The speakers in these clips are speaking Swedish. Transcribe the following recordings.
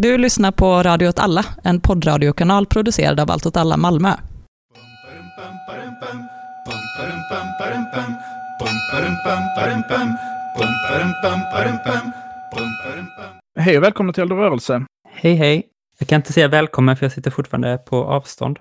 Du lyssnar på Radio åt alla, en poddradiokanal producerad av Allt åt alla Malmö. Hej och välkomna till Eldrörelse. Hej, hej. Jag kan inte säga välkommen för jag sitter fortfarande på avstånd.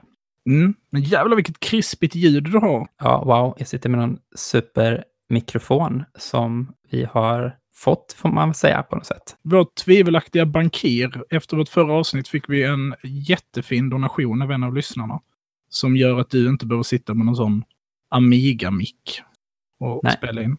Mm, men jävlar vilket krispigt ljud du har. Ja, wow. Jag sitter med någon supermikrofon som vi har fått, får man säga på något sätt. Vår tvivelaktiga bankir. Efter vårt förra avsnitt fick vi en jättefin donation av en av lyssnarna. Som gör att du inte behöver sitta med någon sån Amiga-mick och Nej. spela in.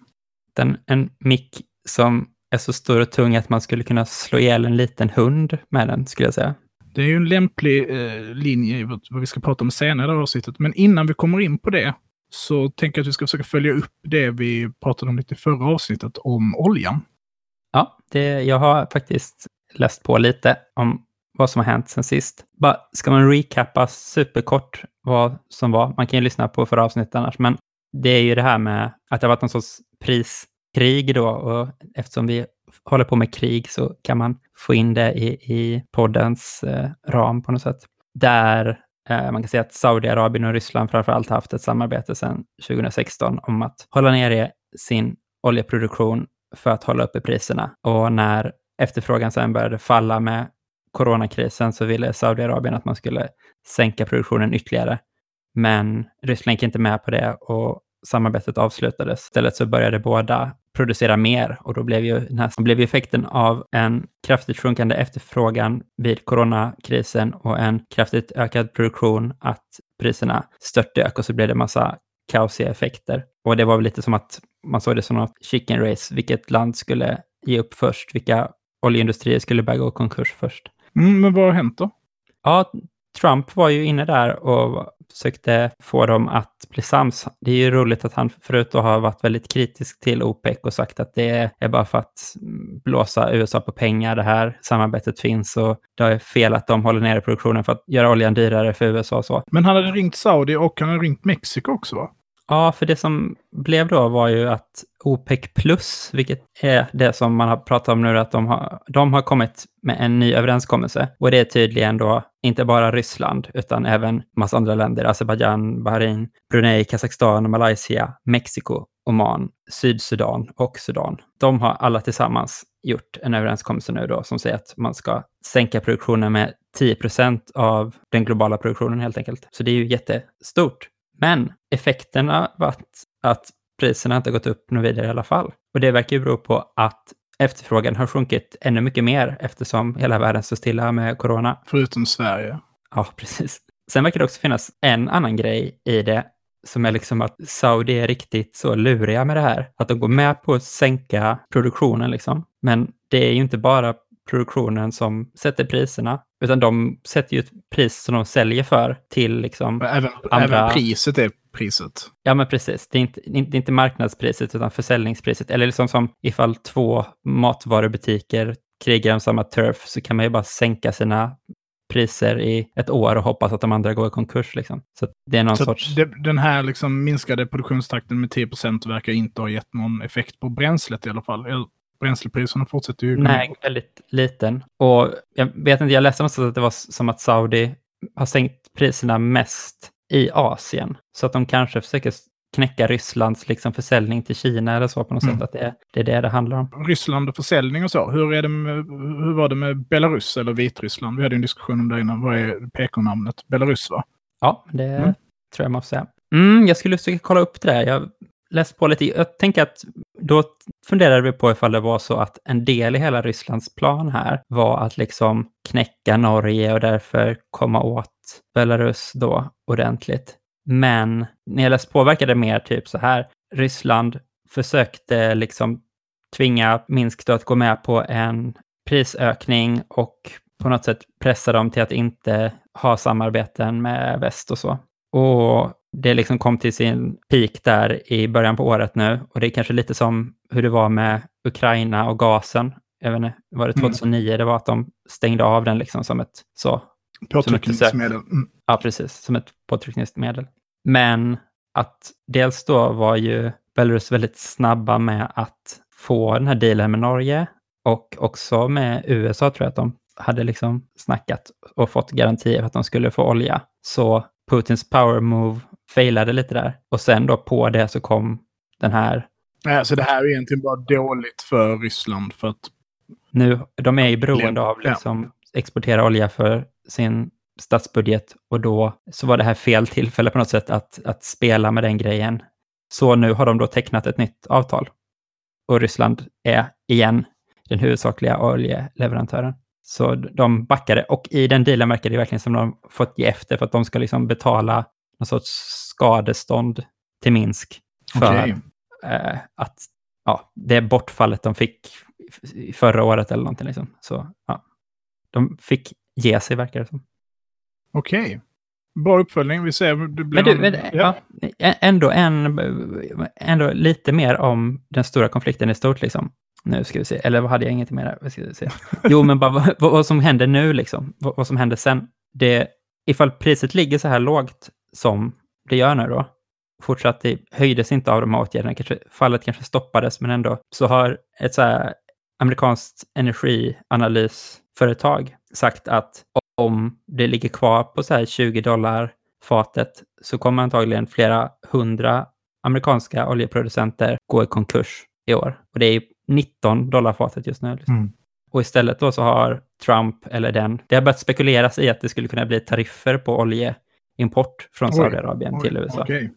Den, en mick som är så stor och tung att man skulle kunna slå ihjäl en liten hund med den, skulle jag säga. Det är ju en lämplig eh, linje i vad vi ska prata om senare i avsnittet. Men innan vi kommer in på det så tänker jag att vi ska försöka följa upp det vi pratade om lite i förra avsnittet om oljan. Ja, det, jag har faktiskt läst på lite om vad som har hänt sen sist. Bara, ska man recappa superkort vad som var? Man kan ju lyssna på förra avsnittet annars, men det är ju det här med att det har varit någon sorts priskrig då och eftersom vi håller på med krig så kan man få in det i, i poddens eh, ram på något sätt. Där Eh, man kan säga att Saudiarabien och Ryssland framför allt har haft ett samarbete sedan 2016 om att hålla nere sin oljeproduktion för att hålla uppe priserna. Och när efterfrågan sen började falla med coronakrisen så ville Saudiarabien att man skulle sänka produktionen ytterligare. Men Ryssland gick inte med på det och samarbetet avslutades. Istället så började båda producera mer och då blev ju, den här, blev ju effekten av en kraftigt sjunkande efterfrågan vid coronakrisen och en kraftigt ökad produktion att priserna störtdök och så blev det massa kaosiga effekter. Och det var väl lite som att man såg det som något chicken race, vilket land skulle ge upp först, vilka oljeindustrier skulle börja gå konkurs först. Mm, men vad har hänt då? Ja, Trump var ju inne där och försökte få dem att bli sams. Det är ju roligt att han förut har varit väldigt kritisk till OPEC och sagt att det är bara för att blåsa USA på pengar det här samarbetet finns och det är fel att de håller nere produktionen för att göra oljan dyrare för USA och så. Men han hade ringt Saudi och han hade ringt Mexiko också va? Ja, för det som blev då var ju att OPEC plus, vilket är det som man har pratat om nu, att de har, de har kommit med en ny överenskommelse. Och det är tydligen då inte bara Ryssland, utan även massa andra länder, Azerbajdzjan, Bahrain, Brunei, Kazakstan, Malaysia, Mexiko, Oman, Sydsudan och Sudan. De har alla tillsammans gjort en överenskommelse nu då som säger att man ska sänka produktionen med 10 procent av den globala produktionen helt enkelt. Så det är ju jättestort. Men effekterna var att priserna inte har gått upp något vidare i alla fall. Och det verkar ju bero på att efterfrågan har sjunkit ännu mycket mer eftersom hela världen står stilla med corona. Förutom Sverige. Ja, precis. Sen verkar det också finnas en annan grej i det som är liksom att Saudi är riktigt så luriga med det här. Att de går med på att sänka produktionen liksom. Men det är ju inte bara produktionen som sätter priserna, utan de sätter ju ett pris som de säljer för till liksom Även, Andra- även priset är priset. Ja, men precis. Det är inte, inte, inte marknadspriset utan försäljningspriset. Eller liksom som ifall två matvarubutiker krigar om samma turf så kan man ju bara sänka sina priser i ett år och hoppas att de andra går i konkurs. Liksom. Så det är någon Så sorts... det, den här liksom minskade produktionstakten med 10% verkar inte ha gett någon effekt på bränslet i alla fall. Bränslepriserna fortsätter ju Nej, väldigt liten. Och jag vet inte, jag läste någonstans att det var som att Saudi har sänkt priserna mest i Asien. Så att de kanske försöker knäcka Rysslands liksom försäljning till Kina eller så på något Mm. sätt. Att det, är- det är det det handlar om. Ryssland och försäljning och så. Hur, är det med, hur var det med Belarus eller Vitryssland? Vi hade en diskussion om det innan. Vad är PK-namnet? Belarus va? Ja, det Mm. tror jag man får säga. Mm, jag skulle försöka kolla upp det där. Jag Läst på lite. Jag tänker att då funderade vi på ifall det var så att en del i hela Rysslands plan här var att liksom knäcka Norge och därför komma åt Belarus då ordentligt. Men när jag läst på verkade det mer typ så här. Ryssland försökte liksom tvinga Minsk då att gå med på en prisökning och på något sätt pressa dem till att inte ha samarbeten med väst och så. Och det liksom kom till sin peak där i början på året nu. Och det är kanske lite som hur det var med Ukraina och gasen. Jag vet inte, var det Mm. 2009 det var att de stängde av den liksom som ett så. Påtryckningsmedel. Mm. Ja, precis, som ett påtryckningsmedel. Men att dels då var ju Belarus väldigt snabba med att få den här dealen med Norge och också med USA tror jag att de hade liksom snackat och fått garantier för att de skulle få olja. Så Putins power move failade lite där. Och sen då på det så kom den här... Nej, så det här är egentligen bara dåligt för Ryssland för att... Nu, de är ju beroende av liksom exportera olja för sin statsbudget och då så var det här fel tillfälle på något sätt att, att spela med den grejen. Så nu har de då tecknat ett nytt avtal. Och Ryssland är igen den huvudsakliga oljeleverantören. Så de backade och i den dealen verkar det verkligen som de fått ge efter för att de ska liksom betala någon sorts skadestånd till Minsk för okay. eh, att ja, det bortfallet de fick förra året eller någonting. Liksom. Så ja, de fick ge sig verkar det som. Okej. Okay. Bra uppföljning. Vi ser. Det blir men du, men, ja. ja. ändå, en, ändå lite mer om den stora konflikten i stort. Liksom. Nu ska vi se. Eller vad hade jag ingenting mer där? Ska vi se. Jo, men bara vad, vad, som händer nu, liksom. Vad, vad, som händer sen. Det, ifall priset ligger så här lågt som det gör nu då, fortsatt det höjdes inte av de här åtgärderna, kanske, fallet kanske stoppades, men ändå, så har ett så här amerikanskt energianalysföretag sagt att om det ligger kvar på så här 20 dollar fatet så kommer antagligen flera hundra amerikanska oljeproducenter gå i konkurs i år. Och det är 19 dollar fatet just nu. Liksom. Mm. Och istället då så har Trump, eller den, det har börjat spekuleras i att det skulle kunna bli tariffer på oljeimport från Saudiarabien till USA. Okay.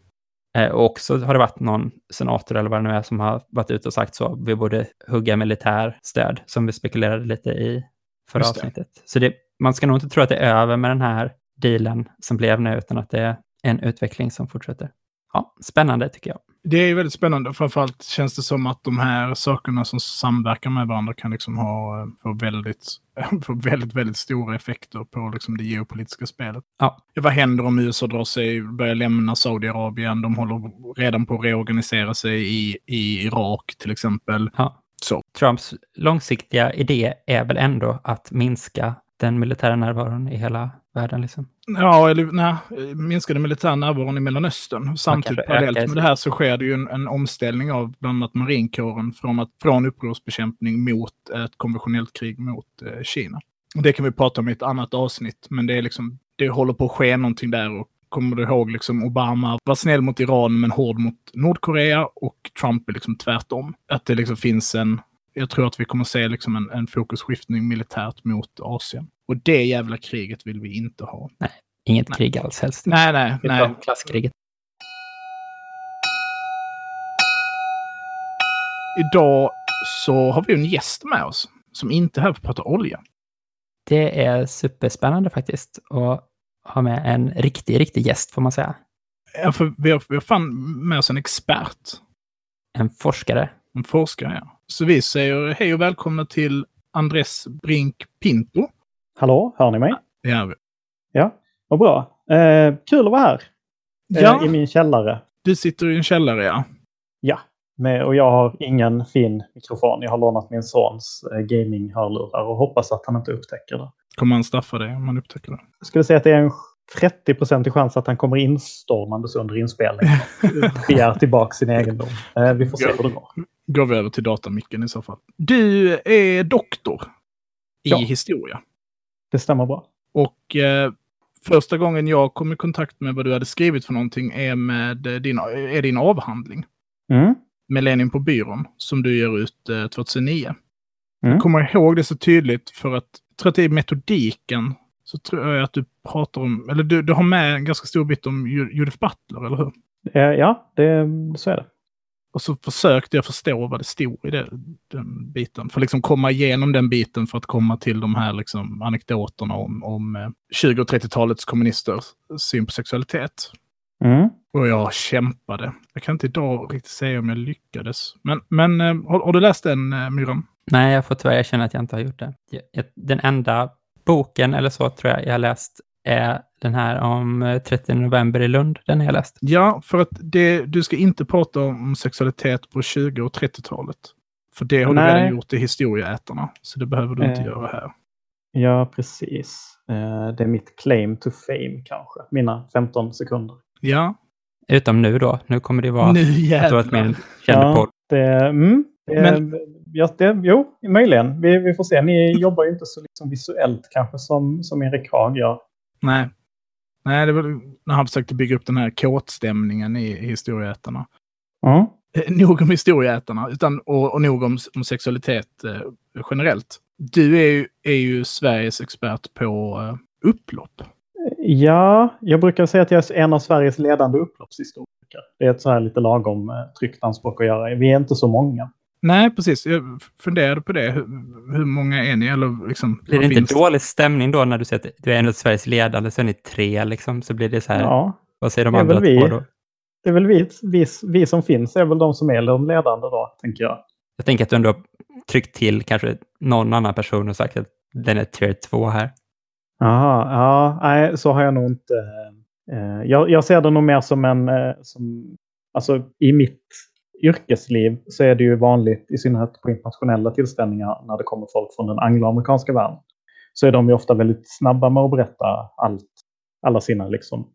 Eh, och också har det varit någon senator eller vad det nu är som har varit ute och sagt så, vi borde hugga militär stöd, som vi spekulerade lite i förra avsnittet. Så det, man ska nog inte tro att det är över med den här dealen som blev nu, utan att det är en utveckling som fortsätter. Ja, spännande tycker jag. Det är väldigt spännande. Framförallt känns det som att de här sakerna som samverkar med varandra kan liksom ha få väldigt, få väldigt, väldigt stora effekter på liksom det geopolitiska spelet. Ja. Vad händer om USA drar sig, börjar lämna Saudiarabien? De håller redan på att reorganisera sig i, i Irak till exempel. Ja. Så. Trumps långsiktiga idé är väl ändå att minska den militära närvaron i hela världen? Liksom? Ja, eller nej, minskade militär närvaron i Mellanöstern. Samtidigt parallellt med det här så sker det ju en, en, omställning av bland annat marinkåren från, att, från upprorsbekämpning mot ett konventionellt krig mot eh, Kina. Och det kan vi prata om i ett annat avsnitt, men det är liksom, det håller på att ske någonting där och kommer du ihåg, liksom Obama var snäll mot Iran men hård mot Nordkorea och Trump är liksom tvärtom. Att det liksom finns en, jag tror att vi kommer se liksom en, en fokusskiftning militärt mot Asien. Och det jävla kriget vill vi inte ha. Nej, inget nej. krig alls helst. Nej, nej, nej. Klasskriget. Idag så har vi en gäst med oss som inte är här för att prata olja. Det är superspännande faktiskt att ha med en riktig, riktig gäst får man säga. Ja, för vi har, vi har fan med oss en expert. En forskare. En forskare, ja. Så vi säger hej och välkomna till Andres Brink Pinto. Hallå, hör ni mig? Vi. Ja, vad bra. Eh, kul att vara här. Eh, ja. I min källare. Du sitter i en källare, ja. Ja, med, och jag har ingen fin mikrofon. Jag har lånat min sons eh, gaming-hörlurar och hoppas att han inte upptäcker det. Kommer han straffa dig om han upptäcker det? Jag skulle säga att det är en 30% chans att han kommer instormandes under inspelningen. Begär tillbaka sin egendom. Eh, vi får se hur det går. Går vi över till datamicken i så fall. Du är doktor i ja. historia. Det stämmer bra. Och eh, första gången jag kom i kontakt med vad du hade skrivit för någonting är med din, är din avhandling. Mm. Millennium på byrån som du ger ut eh, 2009. Mm. Jag kommer ihåg det så tydligt för att jag tror att det är metodiken så tror jag att du pratar om, eller du, du har med en ganska stor bit om Judith Butler, eller hur? Eh, ja, det, så är det. Och så försökte jag förstå vad det stod i det, den biten. För att liksom komma igenom den biten för att komma till de här liksom anekdoterna om, om 20 och 30-talets kommunisters syn på sexualitet. Mm. Och jag kämpade. Jag kan inte idag riktigt säga om jag lyckades. Men, men eh, har, har du läst den, eh, Myran? Nej, jag får tyvärr erkänna att jag inte har gjort det. Den enda boken eller så tror jag jag har läst är den här om 30 november i Lund. Den har jag läst. Ja, för att det, du ska inte prata om sexualitet på 20 och 30-talet. För det har Nej. du redan gjort i historieätarna. Så det behöver du inte eh, göra här. Ja, precis. Eh, det är mitt claim to fame kanske. Mina 15 sekunder. Ja. Utom nu då. Nu kommer det vara nu att du varit med känd ja, podd. Det, mm, Men, ja, det, jo, möjligen. Vi, vi får se. Ni jobbar ju inte så liksom visuellt kanske som, som Erik Haag gör. Nej. Nej, det var när han försökte bygga upp den här kåtstämningen i, i historieätarna. Mm. Nog om historieätarna, utan, och, och nog om, om sexualitet eh, generellt. Du är ju, är ju Sveriges expert på eh, upplopp. Ja, jag brukar säga att jag är en av Sveriges ledande upploppshistoriker. Det är ett så här lite lagom eh, tryggt anspråk att göra. Vi är inte så många. Nej, precis. Jag funderade på det. Hur, hur många är ni? Eller liksom, blir det inte finns? dålig stämning då när du säger att du är en av Sveriges ledande, så är ni tre liksom, så blir det så här. Ja. Vad säger de andra två då? Det är väl vi, vi, vi som finns är väl de som är de ledande då, tänker jag. Jag tänker att du ändå har tryckt till kanske någon annan person och sagt att den är tier 2 här. Jaha, ja, nej, så har jag nog inte. Eh, jag, jag, ser det nog mer som en, eh, som, alltså i mitt yrkesliv så är det ju vanligt, i synnerhet på internationella tillställningar, när det kommer folk från den angloamerikanska världen, så är de ju ofta väldigt snabba med att berätta allt, alla sina liksom,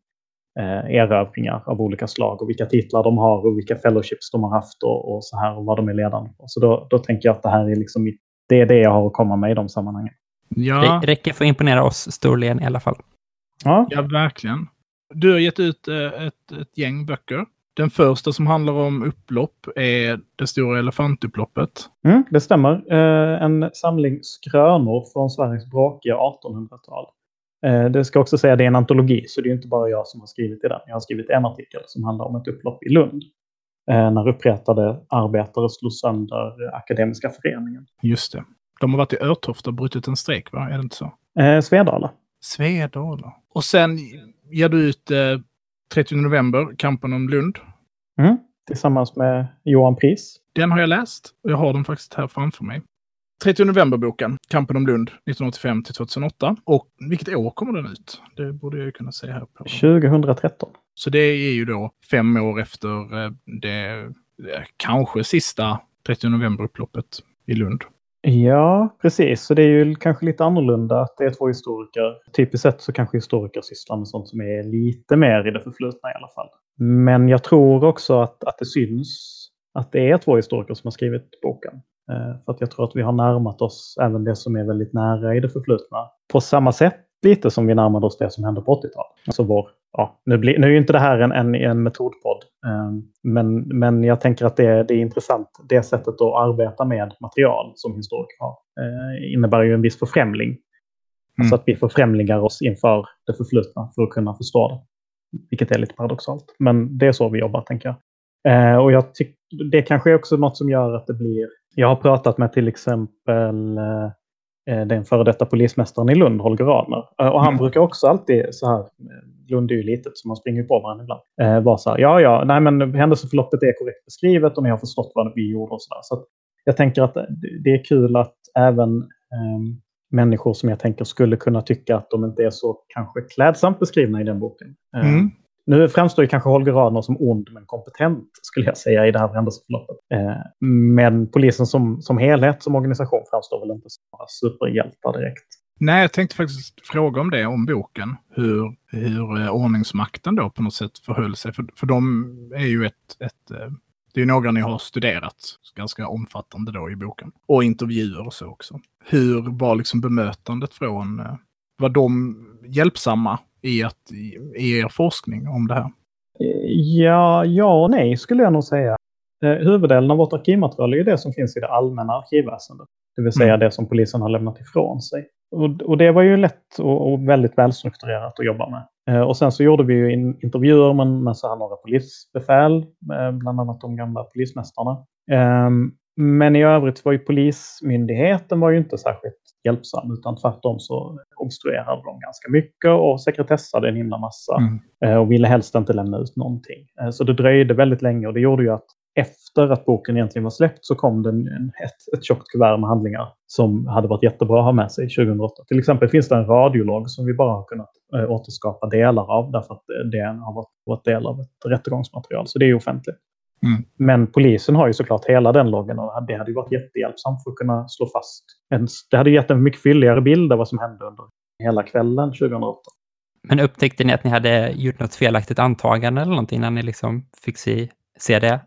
eh, erövringar av olika slag och vilka titlar de har och vilka fellowships de har haft och, och så här och vad de är ledande på. Så då, då tänker jag att det här är liksom det är det jag har att komma med i de sammanhangen. Ja. Det räcker för att imponera oss storligen i alla fall. Ja, ja verkligen. Du har gett ut eh, ett, ett gäng böcker. Den första som handlar om upplopp är det stora elefantupploppet. Mm, det stämmer. Eh, en samling skrönor från Sveriges bråkiga 1800-tal. Eh, det ska också säga att det är en antologi, så det är inte bara jag som har skrivit i den. Jag har skrivit en artikel som handlar om ett upplopp i Lund. Eh, när uppretade arbetare slog sönder Akademiska föreningen. Just det. De har varit i Örtofta och brutit en strejk, va? Är det inte så? Eh, Svedala. Svedala. Och sen ger du ut eh, 30 november, Kampen om Lund. Mm, tillsammans med Johan Pris. Den har jag läst och jag har den faktiskt här framför mig. 30 november-boken, Kampen om Lund 1985 till 2008. Och vilket år kommer den ut? Det borde jag kunna säga här. På. 2013. Så det är ju då fem år efter eh, det kanske sista 30 november-upploppet i Lund. Ja, precis. Så det är ju kanske lite annorlunda att det är två historiker. Typiskt sett så kanske historiker sysslar med sånt som är lite mer i det förflutna i alla fall. Men jag tror också att, att det syns att det är två historiker som har skrivit boken. Eh, för att jag tror att vi har närmat oss även det som är väldigt nära i det förflutna. På samma sätt lite som vi närmade oss det som hände på 80-talet. Alltså vår, ja, nu, blir, nu är ju inte det här en, en, en metodpodd, eh, men, men jag tänker att det, det är intressant. Det sättet att arbeta med material som historiker har eh, innebär ju en viss förfrämling. Mm. Alltså att vi förfrämligar oss inför det förflutna för att kunna förstå det. Vilket är lite paradoxalt. Men det är så vi jobbar, tänker jag. Eh, och jag tycker det kanske är också något som gör att det blir... Jag har pratat med till exempel den före detta polismästaren i Lund, Holger Radner. Eh, och han mm. brukar också alltid så här, eh, Lund är ju litet så man springer på varandra ibland, eh, vara så här, ja ja, nej men händelseförloppet är korrekt beskrivet och ni har förstått vad vi gjorde och så där. Så jag tänker att det är kul att även eh, människor som jag tänker skulle kunna tycka att de inte är så kanske klädsamt beskrivna i den boken. Mm. Nu framstår ju kanske Holger Radner som ond men kompetent, skulle jag säga, i det här händelseförloppet. Eh, men polisen som, som helhet, som organisation, framstår väl inte som några superhjältar direkt. Nej, jag tänkte faktiskt fråga om det, om boken. Hur, hur eh, ordningsmakten då på något sätt förhöll sig. För, för de är ju ett, ett eh, det är några ni har studerat ganska omfattande då i boken. Och intervjuer och så också. Hur var liksom bemötandet från, eh, var de hjälpsamma i, att, i er forskning om det här? Ja, ja och nej skulle jag nog säga. Eh, huvuddelen av vårt arkivmaterial är ju det som finns i det allmänna arkivväsendet. Det vill säga mm. det som polisen har lämnat ifrån sig. Och, och det var ju lätt och, och, väldigt välstrukturerat att jobba med. Eh, och sen så gjorde vi ju in, intervjuer med, så här några polisbefäl, eh, bland annat de gamla polismästarna. Eh, men i övrigt var ju Polismyndigheten var ju inte särskilt hjälpsam, utan tvärtom så obstruerade de ganska mycket och sekretessade en himla massa mm. Eh, och ville helst inte lämna ut någonting. Eh, så det dröjde väldigt länge och det gjorde ju att efter att boken egentligen var släppt så kom det en, ett, ett tjockt kuvert med handlingar som hade varit jättebra att ha med sig 2008. Till exempel finns det en radiolog som vi bara har kunnat äh, återskapa delar av därför att det har varit, varit del av ett rättegångsmaterial. Så det är offentligt. Mm. Men polisen har ju såklart hela den loggen och det hade ju varit jättehjälpsamt för att kunna slå fast. Det hade gett en mycket fylligare bild av vad som hände under hela kvällen 2008. Men upptäckte ni att ni hade gjort något felaktigt antagande eller någonting när ni liksom fick se, se det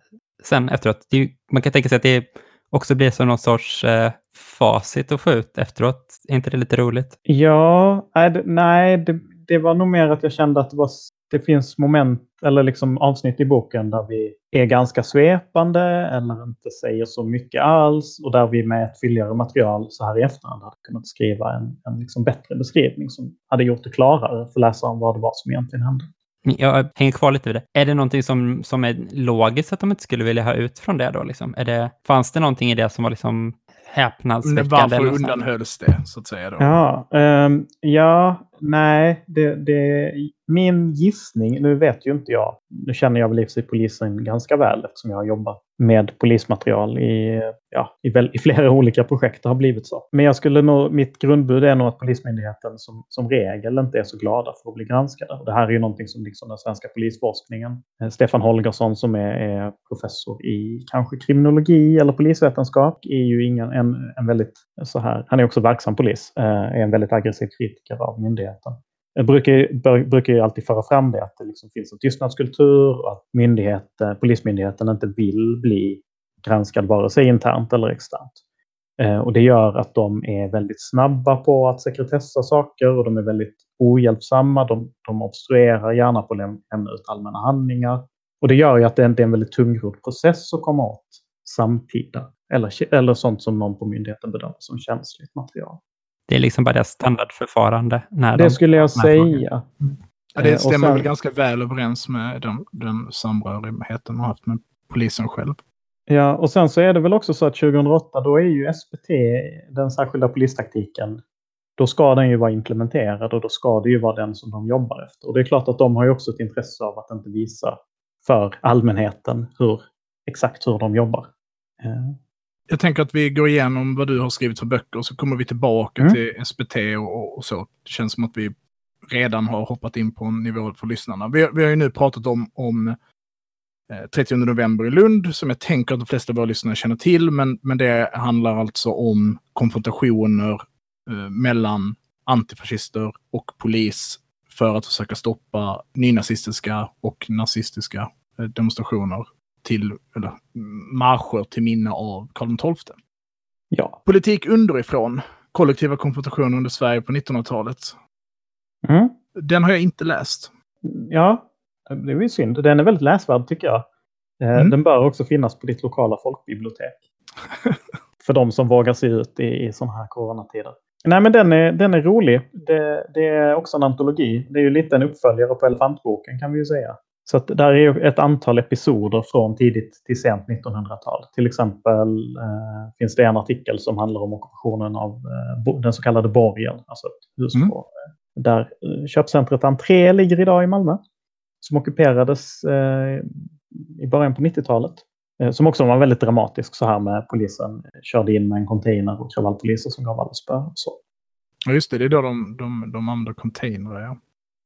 sen efteråt? Det är, man kan tänka sig att det också blir som någon sorts eh, facit att få ut efteråt. Är inte det lite roligt? Ja, nej, det, nej det, det var nog mer att jag kände att det, var, det finns moment eller liksom avsnitt i boken där vi är ganska svepande eller inte säger så mycket alls och där vi med ett fylligare material så här i efterhand hade kunnat skriva en, en liksom bättre beskrivning som hade gjort det klarare för läsaren vad det var som egentligen hände. Jag hänger kvar lite vid det. Är det någonting som, som är logiskt att de inte skulle vilja ha ut från det då? Liksom? Är det, fanns det någonting i det som var liksom häpnadsväckande? Varför undanhölls det, så att säga? Då? Ja, um, ja nej, det, det, min gissning, nu vet ju inte jag, nu känner jag väl i sig polisen ganska väl eftersom jag har jobbat med polismaterial i, ja, i, väl, i flera olika projekt. Det har blivit så. Men jag skulle nog, mitt grundbud är nog att Polismyndigheten som, som regel inte är så glada för att bli granskade. Och det här är ju någonting som liksom den svenska polisforskningen, eh, Stefan Holgersson som är, är, professor i kanske kriminologi eller polisvetenskap, är ju ingen, en, en väldigt så här, han är också verksam polis, eh, är en väldigt aggressiv kritiker av myndigheten. Jag brukar, brukar ju alltid föra fram det att det liksom finns en tystnadskultur och att myndigheten, Polismyndigheten inte vill bli granskad vare sig internt eller externt. Eh, och det gör att de är väldigt snabba på att sekretessa saker och de är väldigt ohjälpsamma. De, de obstruerar gärna på att lämna ut allmänna handlingar. Och det gör ju att det är en väldigt tungrodd process att komma åt samtida eller, eller sånt som någon på myndigheten bedömer som känsligt material. Det är liksom bara det standardförfarande. När det de, skulle jag säga. Mm. Ja, det stämmer sen, väl ganska väl överens med den, den samrörigheten man haft med polisen själv. Ja, och sen så är det väl också så att 2008 då är ju SPT, den särskilda polistaktiken, då ska den ju vara implementerad och då ska det ju vara den som de jobbar efter. Och det är klart att de har ju också ett intresse av att inte visa för allmänheten hur, exakt hur de jobbar. Eh, jag tänker att vi går igenom vad du har skrivit för böcker och så kommer vi tillbaka mm. till SPT och, och, så. Det känns som att vi redan har hoppat in på en nivå för lyssnarna. Vi, vi har ju nu pratat om, om eh, 30 november i Lund som jag tänker att de flesta av våra lyssnare känner till. Men, men det handlar alltså om konfrontationer eh, mellan antifascister och polis för att försöka stoppa nynazistiska och nazistiska eh, demonstrationer till, eller marscher till minne av Karl XII. Ja. Politik underifrån, kollektiva konfrontationer under Sverige på 1900-talet. Mm. Den har jag inte läst. Ja, det är ju synd. Den är väldigt läsvärd tycker jag. Eh, mm. Den bör också finnas på ditt lokala folkbibliotek. För de som vågar se ut i, i sådana här coronatider. Nej, men den är, den är rolig. Det, det, är också en antologi. Det är ju lite en uppföljare på Elefantboken kan vi ju säga. Så där är ett antal episoder från tidigt till sent 1900-tal. Till exempel eh, finns det en artikel som handlar om ockupationen av eh, den så kallade borgen, alltså ett hus mm. på, eh, där eh, köpcentret Entré ligger idag i Malmö. Som ockuperades eh, i början på 90-talet. Eh, som också var väldigt dramatisk så här med polisen körde in med en container och kravallpoliser som gav alla spö. Ja just det, det är då de, de, de använder containrar ja.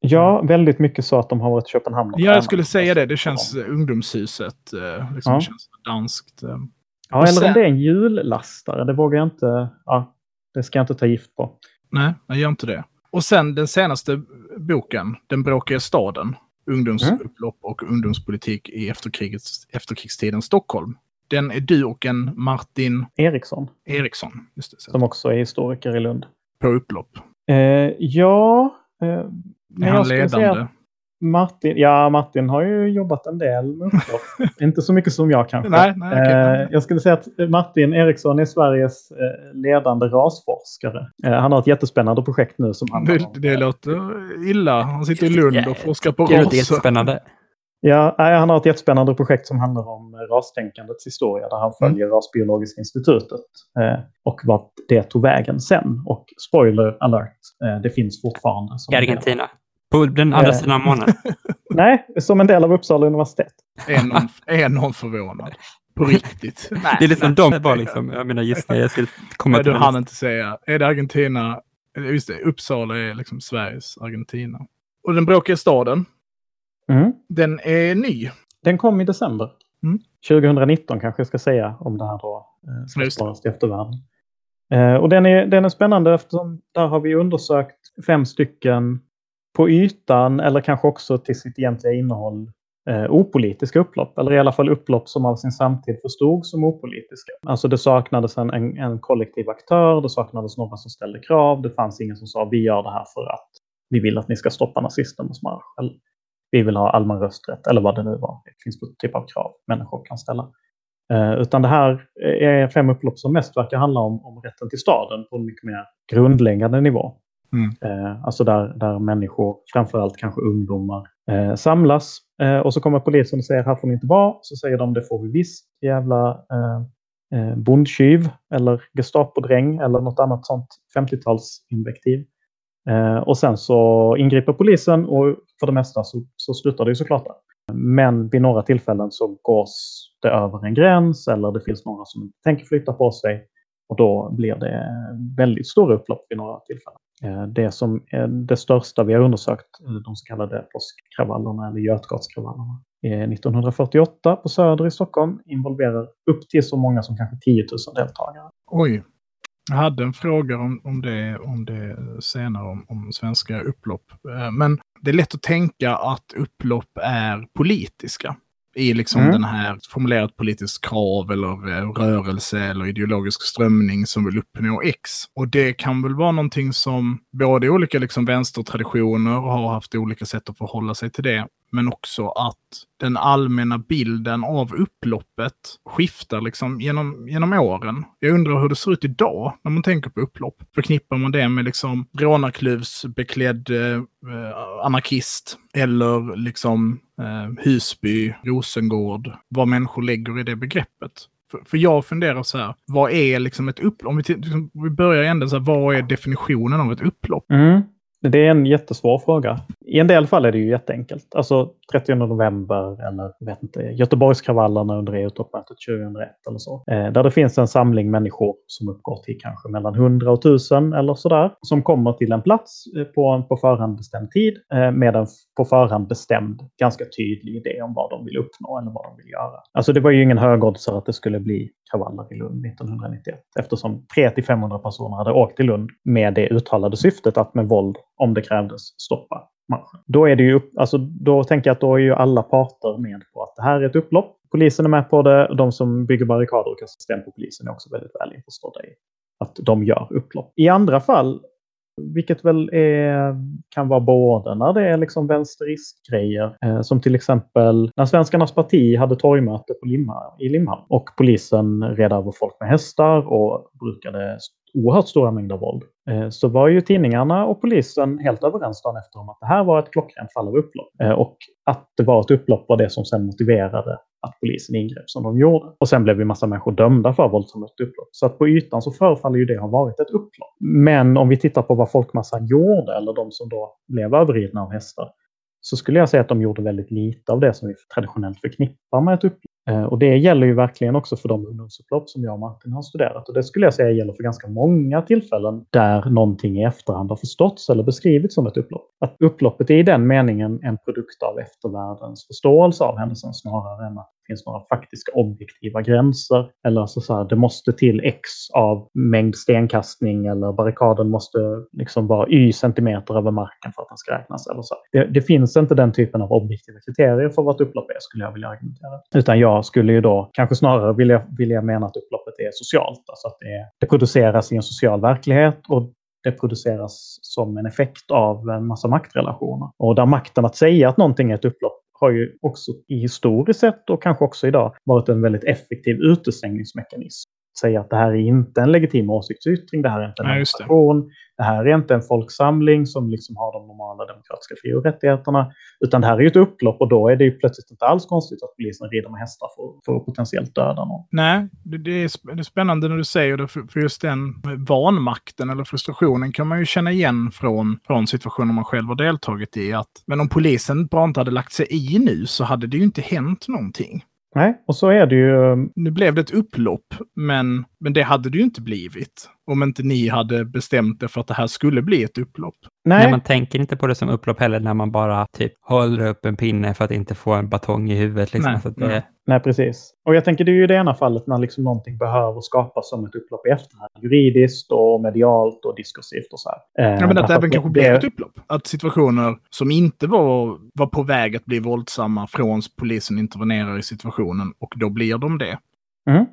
Ja, väldigt mycket så att de har varit i Köpenhamn. Ja, jag skulle säga det. Det känns ja. ungdomshuset. Eh, liksom, ja. Det känns danskt. Eh. Ja, eller sen... om det är en jullastare. Det vågar jag inte. Ja, det ska jag inte ta gift på. Nej, jag gör inte det. Och sen den senaste boken, Den bråkiga staden. Ungdomsupplopp mm. och ungdomspolitik i efterkrigets, efterkrigstidens Stockholm. Den är du och en Martin Eriksson. Eriksson, just det. Som också är historiker i Lund. På upplopp. Eh, ja, eh, är han ledande? Martin, ja, Martin har ju jobbat en del med Inte så mycket som jag kanske. Nej, nej, okay. eh, jag skulle säga att Martin Eriksson är Sveriges eh, ledande rasforskare. Eh, han har ett jättespännande projekt nu som handlar det. Det låter illa. Han sitter i Lund och forskar på raser. Det är jättespännande. Ja, han har ett jättespännande projekt som handlar om rastänkandets historia där han mm. följer mm. Rasbiologiska institutet eh, och vart det tog vägen sen. Och spoiler alert, eh, det finns fortfarande. I Argentina? På den andra eh, sidan månen? nej, som en del av Uppsala universitet. Är någon, är någon förvånad? På riktigt? nej, det är liksom de bara liksom, jag menar gissningar, jag skulle komma till Du hann inte säga, är det Argentina? Just det, Uppsala är liksom Sveriges Argentina. Och den bråkiga staden, mm. den är ny. Den kom i december. Mm. 2019 kanske jag ska säga om det här då eh, sparas till eftervärlden. Eh, och den är, den är spännande eftersom där har vi undersökt fem stycken på ytan eller kanske också till sitt egentliga innehåll eh, opolitiska upplopp. Eller i alla fall upplopp som av sin samtid förstod som opolitiska. Alltså det saknades en, en, en kollektiv aktör, det saknades någon som ställde krav, det fanns ingen som sa vi gör det här för att vi vill att ni ska stoppa nazisternas marsch. Eller, vi vill ha allmän rösträtt, eller vad det nu var. Det finns för typ av krav människor kan ställa. Eh, utan det här är fem upplopp som mest verkar handla om, om rätten till staden på en mycket mer grundläggande nivå. Mm. Eh, alltså där, där människor, framförallt kanske ungdomar, eh, samlas. Eh, och så kommer polisen och säger här får ni inte vara. Så säger de det får vi visst, jävla eh, eh bondtjuv eller Gestapodräng eller något annat sånt 50-talsinvektiv. Eh, och sen så ingriper polisen och för det mesta så, så slutar det ju såklart där. Men vid några tillfällen så gås det över en gräns eller det finns några som tänker flytta på sig. Och då blir det väldigt stora upplopp vid några tillfällen. Eh, det som är det största vi har undersökt, eh, de så kallade påskkravallerna eller Götgatskravallerna, 1948 på Söder i Stockholm involverar upp till så många som kanske 10 000 deltagare. Oj. Jag hade en fråga om, om, det, om det senare, om, om svenska upplopp. Eh, men det är lätt att tänka att upplopp är politiska i liksom mm. den här formulerat politiskt krav eller eh, rörelse eller ideologisk strömning som vill uppnå X. Och det kan väl vara någonting som både olika liksom vänstertraditioner har haft olika sätt att förhålla sig till det men också att den allmänna bilden av upploppet skiftar liksom genom, genom åren. Jag undrar hur det ser ut idag när man tänker på upplopp. Förknippar man det med liksom rånarkluvsbeklädd eh, anarkist eller liksom eh, Husby, Rosengård, vad människor lägger i det begreppet. För, jag funderar så här, vad är liksom ett upplopp? Om vi, liksom, vi börjar i änden, så här, vad är definitionen av ett upplopp? Mm. Det är en jättesvår fråga. I en del fall är det ju jätteenkelt. Alltså 30 november eller vet inte, Göteborgskravallerna under EU-toppmötet 2001 eller så. Eh, där det finns en samling människor som uppgår till kanske mellan 100 och 1000 eller sådär. Som kommer till en plats eh, på en på förhand bestämd tid eh, med en på förhand bestämd, ganska tydlig idé om vad de vill uppnå eller vad de vill göra. Alltså det var ju ingen högoddsare att det skulle bli kravaller i Lund 1991 eftersom 300-500 personer hade åkt till Lund med det uttalade syftet att med våld, om det krävdes, stoppa marschen. Då, är det ju, alltså, då tänker jag att då är ju alla parter med på att det här är ett upplopp. Polisen är med på det de som bygger barrikader och kastar sten på polisen är också väldigt väl införstådda i att de gör upplopp. I andra fall vilket väl är, kan vara både när det är liksom vänsteristgrejer, eh, som till exempel när Svenskarnas parti hade torgmöte på Limha, i Limhamn och polisen red över folk med hästar och brukade oerhört stora mängder våld. Eh, så var ju tidningarna och polisen helt överens dagen efter om att det här var ett klockrent fall av upplopp. Eh, och att det var ett upplopp var det som sen motiverade att polisen ingrep som de gjorde. Och sen blev ju massa människor dömda för våldsamt upplopp. Så att på ytan så förefaller ju det ha varit ett upplopp. Men om vi tittar på vad folkmassan gjorde, eller de som då blev överridna av hästar, så skulle jag säga att de gjorde väldigt lite av det som vi traditionellt förknippar med ett upplopp. Eh, och det gäller ju verkligen också för de ungdomsupplopp som jag och Martin har studerat. Och det skulle jag säga gäller för ganska många tillfällen där någonting i efterhand har förståtts eller beskrivits som ett upplopp. Att upploppet är i den meningen en produkt av eftervärldens förståelse av händelsen snarare än att finns några faktiska objektiva gränser. Eller alltså så här, det måste till x av mängd stenkastning eller barrikaden måste liksom vara y centimeter över marken för att den ska räknas. Eller så. Det, det, finns inte den typen av objektiva kriterier för vad ett upplopp är, skulle jag vilja argumentera. Utan jag skulle ju då kanske snarare vilja, vilja mena att upploppet är socialt. Alltså att det, det produceras i en social verklighet och det produceras som en effekt av en massa maktrelationer. Och där makten att säga att någonting är ett upplopp har ju också i historiskt sett och kanske också idag varit en väldigt effektiv utestängningsmekanism. Säga att det här är inte en legitim åsiktsyttring, det här är inte en demonstration, det här är inte en folksamling som liksom har de normala demokratiska fri och rättigheterna, utan det här är ju ett upplopp och då är det ju plötsligt inte alls konstigt att polisen rider med hästar för, för att potentiellt döda någon. Nej, det, det, är, det är spännande när du säger det, för, för just den vanmakten eller frustrationen kan man ju känna igen från, från situationer man själv har deltagit i. Att, men om polisen bara inte hade lagt sig i nu så hade det ju inte hänt någonting. Nej, och så är det ju. Nu blev det ett upplopp, men, men det hade det ju inte blivit. Om inte ni hade bestämt er för att det här skulle bli ett upplopp. Nej. Nej, man tänker inte på det som upplopp heller när man bara typ håller upp en pinne för att inte få en batong i huvudet. Liksom. Nej, så det... nej. nej, precis. Och jag tänker det är ju det ena fallet när liksom någonting behöver skapas som ett upplopp i efterhand. Juridiskt och medialt och diskursivt och så här. Eh, ja, men att det även kanske det... blev ett upplopp. Att situationer som inte var, var på väg att bli våldsamma från polisen intervenerar i situationen och då blir de det. Mm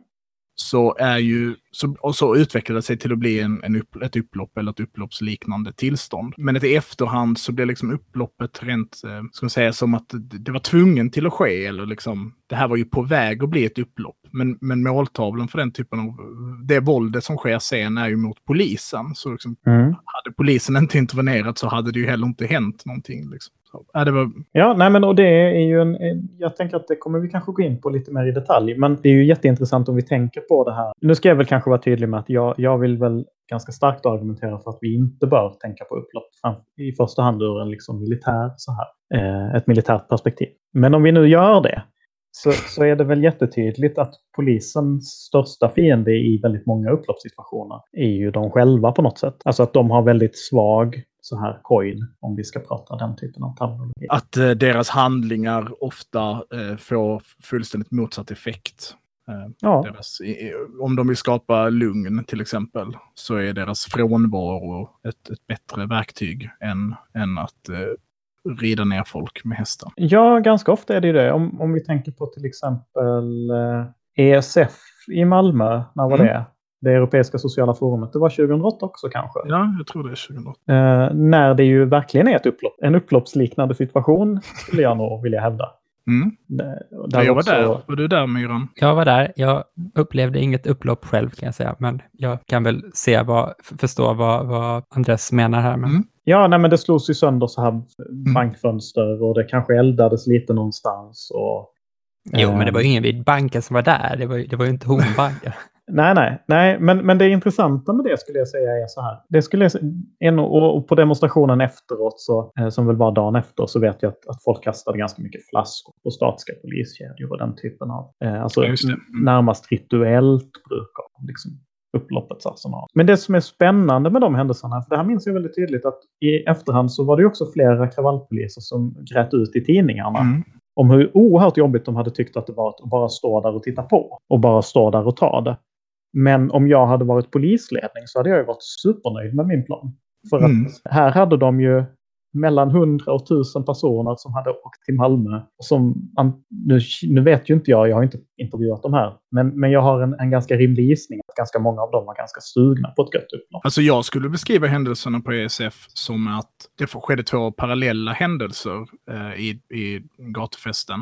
så är ju, så, och så utvecklar det sig till att bli en, en upp, ett upplopp eller ett upploppsliknande tillstånd. Men i efterhand så blir liksom upploppet rent, eh, ska man säga, som att det, det var tvungen till att ske. Eller liksom, det här var ju på väg att bli ett upplopp. Men, men måltavlan för den typen av, det våldet som sker sen är ju mot polisen. Så liksom, mm. hade polisen inte intervenerat så hade det ju heller inte hänt någonting. Liksom. Ja, det var... ja, nej men och det är ju en... Jag tänker att det kommer vi kanske gå in på lite mer i detalj. Men det är ju jätteintressant om vi tänker på det här. Nu ska jag väl kanske vara tydlig med att jag, jag vill väl ganska starkt argumentera för att vi inte bör tänka på upplopp i första hand ur en liksom militär, så här, eh, ett militärt perspektiv. Men om vi nu gör det så, så är det väl jättetydligt att polisens största fiende i väldigt många upploppssituationer är ju de själva på något sätt. Alltså att de har väldigt svag så här coin, om vi ska prata den typen av terminologi. Att eh, deras handlingar ofta eh, får fullständigt motsatt effekt. Eh, ja. deras, om de vill skapa lugn till exempel, så är deras frånvaro ett, ett bättre verktyg än, än att eh, rida ner folk med hästar. Ja, ganska ofta är det det. Om, om vi tänker på till exempel ESF eh, e i Malmö, när var mm. det? Det Europeiska sociala forumet. Det var 2008 också kanske? Ja, jag tror det är 2008. Eh, när det ju verkligen är ett upplopp. En upploppsliknande situation skulle jag nog vilja hävda. Mm. Där jag var också... där. Var du där Myran? Jag var där. Jag upplevde inget upplopp själv kan jag säga. Men jag kan väl se vad, förstå vad, vad Andres menar här. Men... Mm. Ja, nej, men det slogs ju sönder så här mm. bankfönster och det kanske eldades lite någonstans. Och, Jo, men det var ju ingen vid banken som var där. Det var, det var ju inte Hornbanken. Nej, nej, nej. Men, men det intressanta med det skulle jag säga är så här. Det skulle en, och på demonstrationen efteråt, så, eh, som väl var dagen efter, så vet jag att, att folk kastade ganska mycket flaskor på statiska poliskedjor och den typen av... Eh, alltså mm. närmast rituellt brukar liksom, upploppets arsenal. Men det som är spännande med de händelserna, för det här minns jag väldigt tydligt att i efterhand så var det också flera kravallpoliser som grät ut i tidningarna. Mm om hur oerhört jobbigt de hade tyckt att det var att bara stå där och titta på och bara stå där och ta det. Men om jag hade varit polisledning så hade jag varit supernöjd med min plan. För mm. att här hade de ju mellan 100 och 1000 personer som hade åkt till Malmö. Som, nu, nu vet ju inte jag, jag har inte intervjuat dem här, men, men jag har en, en ganska rimlig gissning att ganska många av dem var ganska sugna på ett gött upplopp. Alltså jag skulle beskriva händelserna på ESF som att det skedde två parallella händelser eh, i, i gatufesten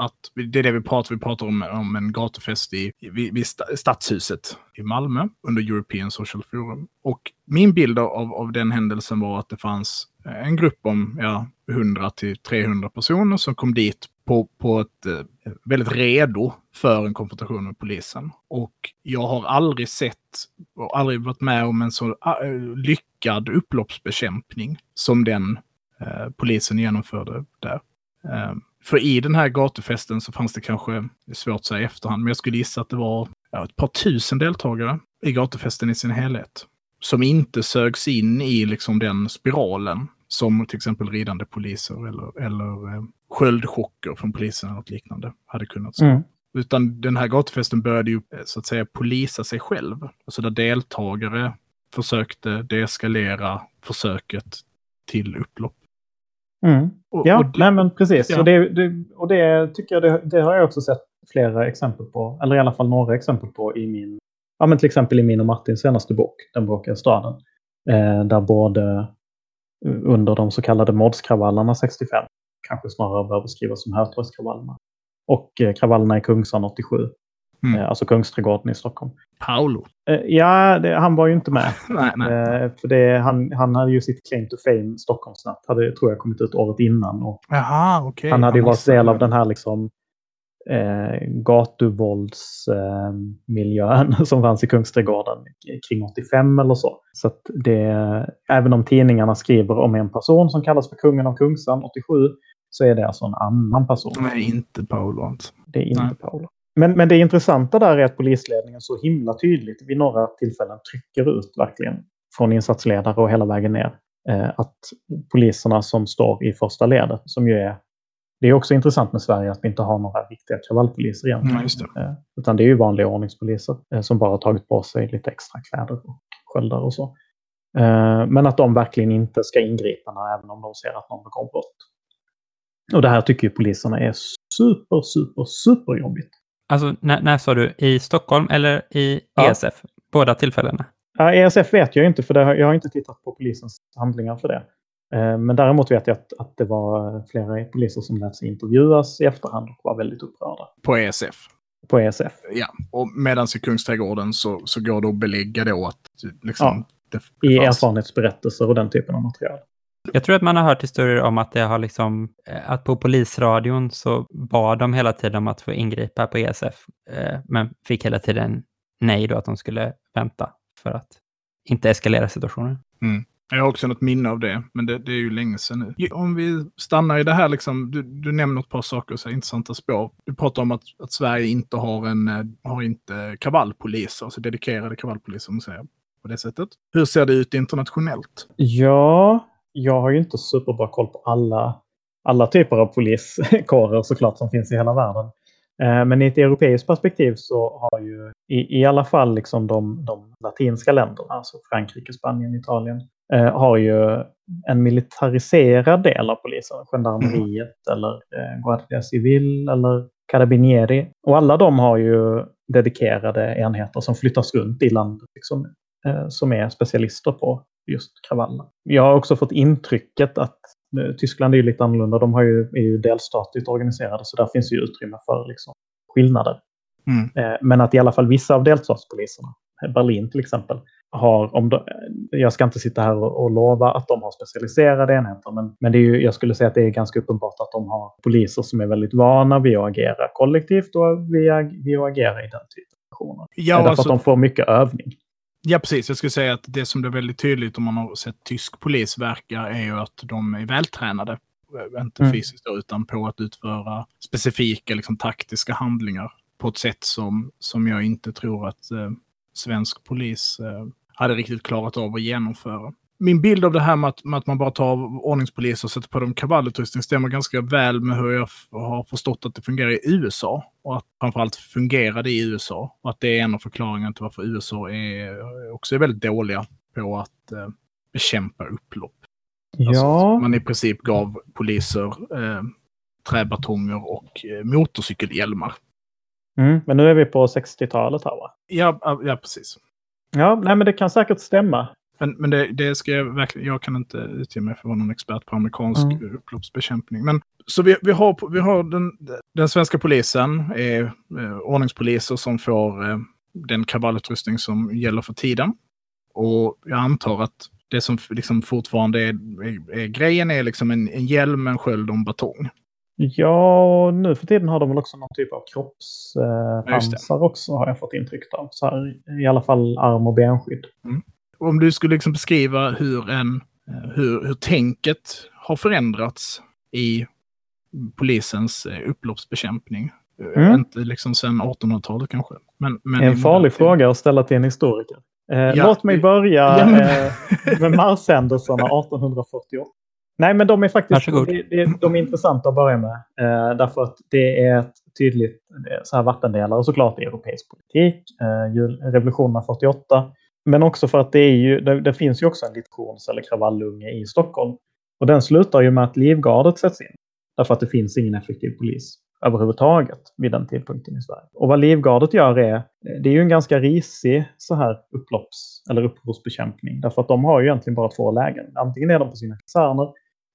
att det är det vi pratar, vi pratar om, om en gatufest i, vid, vid Stadshuset i Malmö under European Social Forum. Och min bild av, av den händelsen var att det fanns eh, en grupp om ja, 100 till 300 personer som kom dit på, på ett eh, väldigt redo för en konfrontation med polisen. Och jag har aldrig sett och aldrig varit med om en så eh, lyckad upploppsbekämpning som den eh, polisen genomförde där. Eh, för i den här gatufesten så fanns det kanske, det är svårt att säga i efterhand, men jag skulle gissa att det var ja, ett par tusen deltagare i gatufesten i sin helhet. Som inte sögs in i liksom den spiralen som till exempel ridande poliser eller, eller eh, sköldchocker från polisen eller något liknande hade kunnat stå. Mm. Utan den här gatufesten började ju eh, så att säga polisa sig själv. Alltså där deltagare försökte deeskalera försöket till upplopp. Mm. ja, och det, nej, men precis. Ja. Och, det, det, och det tycker jag, det, det, har jag också sett flera exempel på. Eller i alla fall några exempel på i min, ja men till exempel i min och Martins senaste bok, Den bråkiga staden. Eh, där både under de så kallade modskravallerna 65, kanske snarare bör beskrivas som Hötorgskravallerna, och eh, kravallerna i Kungsan 87. Mm. Eh, alltså Kungsträdgården i Stockholm. Paolo? Eh, ja, det, han var ju inte med. nej, nej. Eh, för det, han, han hade ju sitt claim to fame, Stockholmsnatt, hade tror jag kommit ut året innan. Och Jaha, okay. Han hade ju varit del av den här liksom, eh, gatuvåldsmiljön eh, som fanns i Kungsträdgården kring 85 eller så. Så att det, även om tidningarna skriver om en person som kallas för kungen av Kungsan 87 så är det alltså en annan person. Det är inte Paolo. Det är inte Nej. Paolo. Men, men det intressanta där är att polisledningen så himla tydligt vid några tillfällen trycker ut verkligen från insatsledare och hela vägen ner. Eh, att poliserna som står i första ledet, som ju är det är också intressant med Sverige att vi inte har några riktiga kravallpoliser egentligen. Mm, det. Eh, utan det är ju vanliga ordningspoliser eh, som bara har tagit på sig lite extra kläder och sköldar och så. Men att de verkligen inte ska ingripa när, även om de ser att någon begår brott. Och det här tycker ju poliserna är super, super, super jobbigt. Alltså, när, när sa du? I Stockholm eller i Ja. ESF? Båda tillfällena? Ja, ESF vet jag inte, för det, har- jag har inte tittat på polisens handlingar för det. Eh, Men däremot vet jag att, att det var flera poliser som lät sig intervjuas i efterhand och var väldigt upprörda På ESF. på ESF. Ja, och medan i Kungsträdgården så, så går det att belägga då att liksom, Ja. det, I det fanns- erfarenhetsberättelser och den typen av material. Jag tror att man har hört historier om att det har liksom, eh, att på polisradion så bad de hela tiden om att få ingripa på ESF, eh, men fick hela tiden nej då att de skulle vänta för att inte eskalera situationen. Jag har också något minne av det, men det, det är ju länge sedan nu. Om vi stannar i det här, liksom, du, du nämner ett par saker, så här, intressanta spår. Du pratar om att, att Sverige inte har, en, eh, har inte kravallpoliser, alltså dedikerade kravallpoliser, om man säger på det sättet. Hur ser det ut internationellt? Ja, jag har ju inte superbra koll på alla, alla typer av poliskårer såklart som finns i hela världen. Eh, Men i ett europeiskt perspektiv så har ju i, i alla fall liksom de, de latinska länderna, alltså Frankrike, Spanien, Italien, eh, har ju en militariserad del av polisen, gendarmeriet eller eh, Guardia Civil eller Carabinieri. Och alla de har ju dedikerade enheter som flyttas runt i landet liksom, eh, som är specialister på just kravaller. Jag har också fått intrycket att eh, Tyskland är lite annorlunda. De har ju, är ju delstatligt organiserade så där finns ju utrymme för liksom, skillnader. Mm. Eh, Men att i alla fall vissa av delstatspoliserna, Berlin till exempel, har, om de, jag ska inte sitta här och, och lova att de har specialiserade enheter, men, men det är ju, jag skulle säga att det är ganska uppenbart att de har poliser som är väldigt vana vid att agera kollektivt och vid, vid att agera i den typen av situationer. Ja, Därför alltså, att de får mycket övning. Ja, precis. Jag skulle säga att det som blir väldigt tydligt om man har sett tysk polis verka är ju att de är vältränade. Eh, Inte Mm. fysiskt utan på att utföra specifika liksom, taktiska handlingar på ett sätt som, som jag inte tror att eh, svensk polis eh, hade riktigt klarat av att genomföra. Min bild av det här med att, med att man bara tar ordningspoliser och sätter på dem kravallutrustning stämmer ganska väl med hur jag har förstått att det fungerar i USA. Och att framförallt fungerade i USA. Och att det är en av förklaringarna till varför USA är, också är väldigt dåliga på att eh, bekämpa upplopp. Alltså, Ja, Man i princip gav poliser eh, träbatonger och eh, motorcykelhjälmar. mm, men nu är vi på 60-talet här va? Ja, ja, ja, precis. Ja, nej, men det kan säkert stämma. Men, men det, det ska jag verkligen, jag kan inte utge mig för att vara någon expert på amerikansk Mm. upploppsbekämpning. Men, så vi, vi har, vi har den, den svenska polisen, är eh, ordningspoliser som får eh, den kravallutrustning som gäller för tiden. Och jag antar att det som liksom fortfarande är, är, är grejen är liksom en, en hjälm, en sköld och en batong. Ja, nu för tiden har de väl också någon typ av kroppspansar eh, också har jag fått intryck av. Så här, I alla fall arm och benskydd. Om du skulle liksom beskriva hur, en, eh, hur, hur tänket har förändrats i polisens eh, upploppsbekämpning. Eh, Mm. Inte liksom sedan 1800-talet kanske. Men, men En farlig fråga att ställa till en historiker. Eh, Ja, låt mig börja Ja, men- eh, med marshändelserna 1848. Nej, men de är faktiskt det, de är intressanta att börja med. Eh, därför att det är ett tydligt så här vattendelare såklart i europeisk politik. Eh, revolutionerna 48. Men också för att det, är ju, det, det finns ju också en litions eller kravallunge i Stockholm. Och den slutar ju med att livgardet sätts in. Därför att det finns ingen effektiv polis överhuvudtaget vid den tidpunkten i Sverige. Och vad livgardet gör är, det är ju en ganska risig så här upplopps eller upprorsbekämpning. Därför att de har ju egentligen bara två lägen. Antingen är de på sina kaserner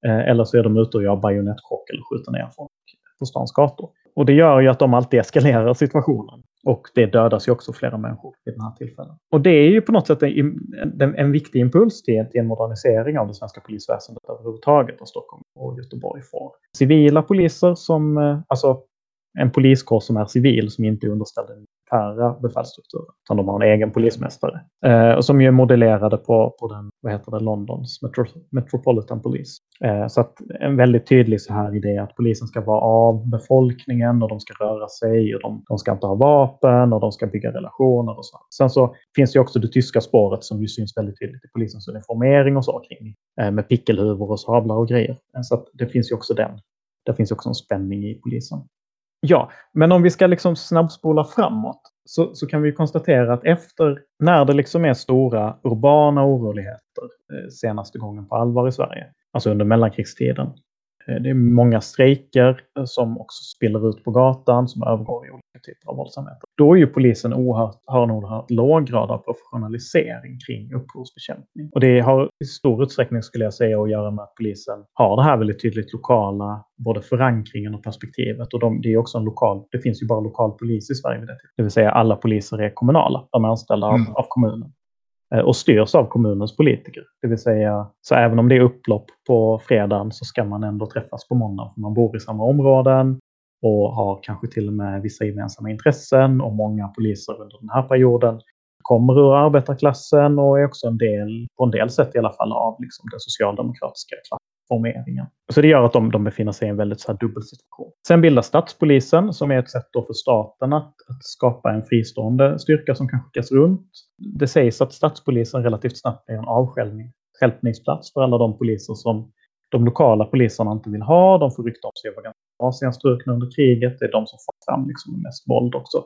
eh, eller så är de ute och gör bajonettchock eller skjuter ner folk på stans gator. Och det gör ju att de alltid eskalerar situationen. Och det dödas ju också flera människor vid den här tillfällen. Och det är ju på något sätt en, en, en viktig impuls till, till en modernisering av det svenska polisväsendet överhuvudtaget Och Stockholm och Göteborg får. Civila poliser som, eh, alltså en poliskår som är civil, som inte är underställd en militära befälsstrukturen. Utan de har en egen polismästare. Eh, som ju är modellerade på, på den, vad heter det, Londons Metro, Metropolitan Police. Eh, så att en väldigt tydlig så här idé att polisen ska vara av befolkningen och de ska röra sig och de, de ska inte ha vapen och de ska bygga relationer och så. Sen så finns det också det tyska spåret som ju syns väldigt tydligt i polisens uniformering och så kring. Eh, med pickelhuvor och sablar och grejer. Eh, så att det finns ju också den. Det finns också en spänning i polisen. Ja, men om vi ska liksom snabbspola framåt så, så kan vi konstatera att efter, när det liksom är stora urbana oroligheter eh, senaste gången på allvar i Sverige, alltså under mellankrigstiden, Eh, det är många strejker eh, som också spiller ut på gatan som övergår i olika typer av våldsamheter. Då är ju polisen oerhört, har en oerhört låg grad av professionalisering kring upprorsbekämpning. Och det har i stor utsträckning skulle jag säga att göra med att polisen har det här väldigt tydligt lokala, både förankringen och perspektivet. Och de, det är också en lokal, det finns ju bara lokal polis i Sverige vid det Det vill säga alla poliser är kommunala, de är anställda av, mm. av kommunen. Eh, och styrs av kommunens politiker. Det vill säga, så även om det är upplopp på fredagen så ska man ändå träffas på måndag. För man bor i samma områden och har kanske till och med vissa gemensamma intressen och många poliser under den här perioden kommer ur arbetarklassen och är också en del, på en del sätt i alla fall, av liksom den socialdemokratiska klassformeringen. Så det gör att de, de befinner sig i en väldigt så här dubbel situation. Sen bildas statspolisen som är ett sätt för staten att, att, skapa en fristående styrka som kan skickas runt. Det sägs att statspolisen relativt snabbt blir en avstjälpningsplats för alla de poliser som de lokala poliserna inte vill ha. De får rykte om sig att vara ganska asienstrukna under kriget. Det är de som får fram liksom mest våld också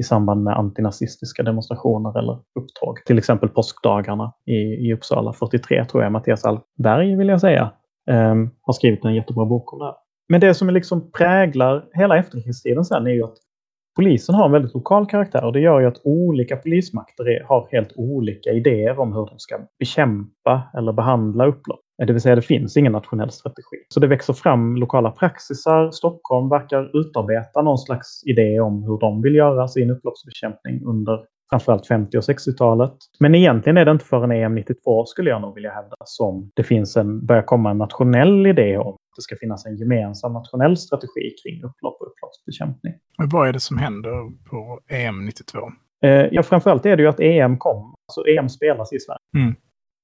i samband med antinazistiska demonstrationer eller upptåg. Till exempel påskdagarna i, i Uppsala 43 tror jag Mattias Alberg vill jag säga um, har skrivit en jättebra bok om det här. Men det som liksom präglar hela efterkrigstiden sen är ju att polisen har en väldigt lokal karaktär och det gör ju att olika polismakter är, har helt olika idéer om hur de ska bekämpa eller behandla upplopp. Det vill säga det finns ingen nationell strategi. Så det växer fram lokala praxisar. Stockholm verkar utarbeta någon slags idé om hur de vill göra sin upploppsbekämpning under framförallt 50 och 60-talet. Men egentligen är det inte förrän EM 92 skulle jag nog vilja hävda som det finns en, börjar komma en nationell idé om att det ska finnas en gemensam nationell strategi kring upplopp och upploppsbekämpning. Vad är det som händer på EM 92? Eh, ja, framförallt är det ju att EM kom. Alltså EM spelas i Sverige. Mm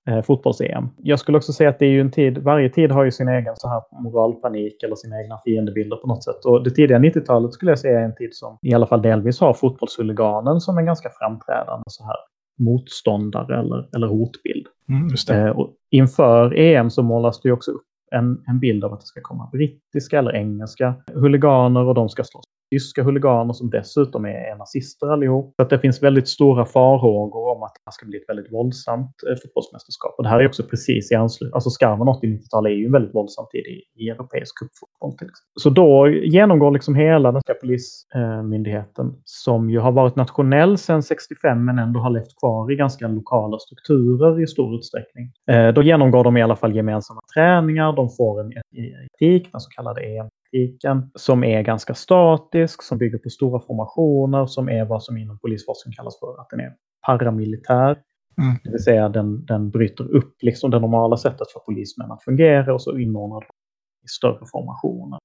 eh, fotbolls-EM. Jag skulle också säga att det är ju en tid, varje tid har ju sin egen så här moralpanik eller sina egna fiendebilder på något sätt. Och det tidiga 90-talet skulle jag säga är en tid som i alla fall delvis har fotbollshuliganen som en ganska framträdande så här motståndare eller, eller hotbild. Mm, eh, och inför EM så målas det ju också upp en, en bild av att det ska komma brittiska eller engelska huliganer och de ska slåss tyska huliganer som dessutom är nazister allihop. Så att det finns väldigt stora farhågor om att det ska bli ett väldigt våldsamt eh, fotbollsmästerskap. Och det här är också precis i anslutning, alltså skarven 80-90-tal är ju en väldigt våldsam tid i, i europeisk cupfotboll. Så då genomgår liksom hela den här polismyndigheten, som ju har varit nationell sedan 65 men ändå har levt kvar i ganska lokala strukturer i stor utsträckning. Eh, då genomgår de i alla fall gemensamma träningar, de får en etik, den så kallade EM politiken som är ganska statisk, som bygger på stora formationer, som är vad som inom polisforskning kallas för att den är paramilitär. Mm. Det vill säga den, den bryter upp liksom det normala sättet för polismän att fungera och så inordnar de i större formationer.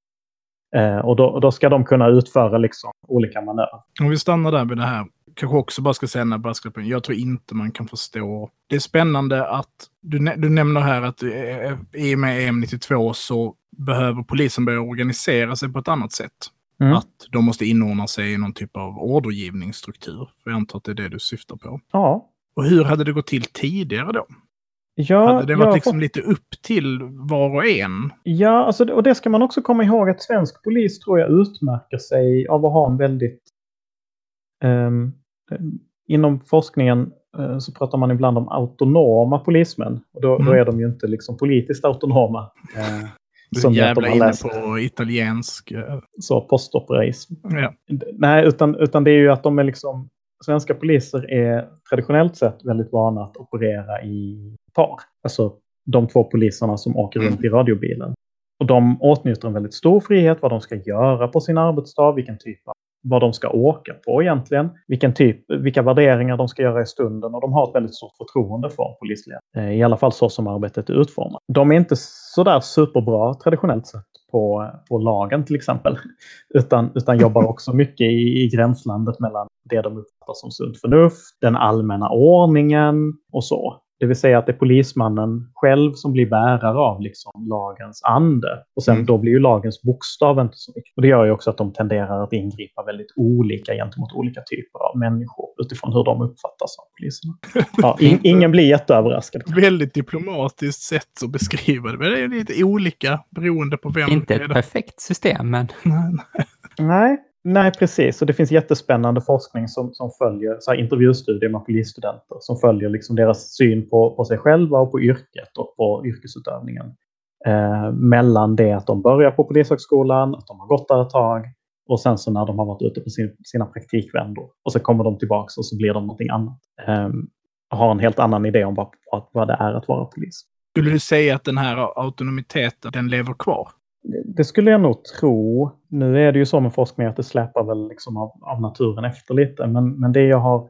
Eh, och då, då, ska de kunna utföra liksom olika manövrar. Om vi stannar där vid det här, kanske också bara ska säga den här brasklappen. Jag tror inte man kan förstå. Det är spännande att du, du nämner här att i och med EM 92 så behöver polisen börja organisera sig på ett annat sätt. Mm. Att de måste inordna sig i någon typ av ordergivningsstruktur. För jag antar att det är det du syftar på. Ja. Och hur hade det gått till tidigare då? Ja, hade det varit liksom fått... lite upp till var och en? Ja, alltså, och det ska man också komma ihåg att svensk polis tror jag utmärker sig av att ha en väldigt... Um, inom forskningen uh, så pratar man ibland om autonoma polismän. Och då, mm. då är de ju inte liksom politiskt autonoma. Uh, du är jävla inne läst. på italiensk... Så, postoperaism. Ja. Nej, utan, utan det är ju att de är liksom... Svenska poliser är traditionellt sett väldigt vana att operera i par. Alltså de två poliserna som åker runt i mm. radiobilen. Och de åtnjuter en väldigt stor frihet vad de ska göra på sin arbetsdag, vilken typ av vad de ska åka på egentligen, vilken typ, vilka värderingar de ska göra i stunden och de har ett väldigt stort förtroende för polisledningen. Eh, I alla fall så som arbetet är utformat. De är inte sådär superbra traditionellt sett på, på lagen till exempel. Utan, utan jobbar också mycket i, i gränslandet mellan det de uppfattar som sunt förnuft, den allmänna ordningen och så. Det vill säga att det är polismannen själv som blir bärare av liksom lagens ande. Och sen mm. då blir ju lagens bokstav inte så viktig. Och det gör ju också att de tenderar att ingripa väldigt olika gentemot olika typer av människor utifrån hur de uppfattas av poliserna. Ja, in, ingen blir jätteöverraskad. Väldigt diplomatiskt sätt att beskriva det. Men det är lite olika beroende på vem. Inte ett perfekt system, men... Nej, Nej, Nej, precis. Och det finns jättespännande forskning som, som följer så här, intervjustudier med polisstudenter som följer liksom deras syn på, på sig själva och på yrket och på yrkesutövningen. Eh, mellan det att de börjar på Polishögskolan, att de har gått där ett tag och sen så när de har varit ute på sin, sina praktikvändor och så kommer de tillbaka och så blir de någonting annat. Eh, har en helt annan idé om vad, vad det är att vara polis. Skulle du säga att den här autonomiteten, den lever kvar? Det skulle jag nog tro. Nu är det ju så med forskning att det släpar väl liksom av, av naturen efter lite. Men, men det jag har,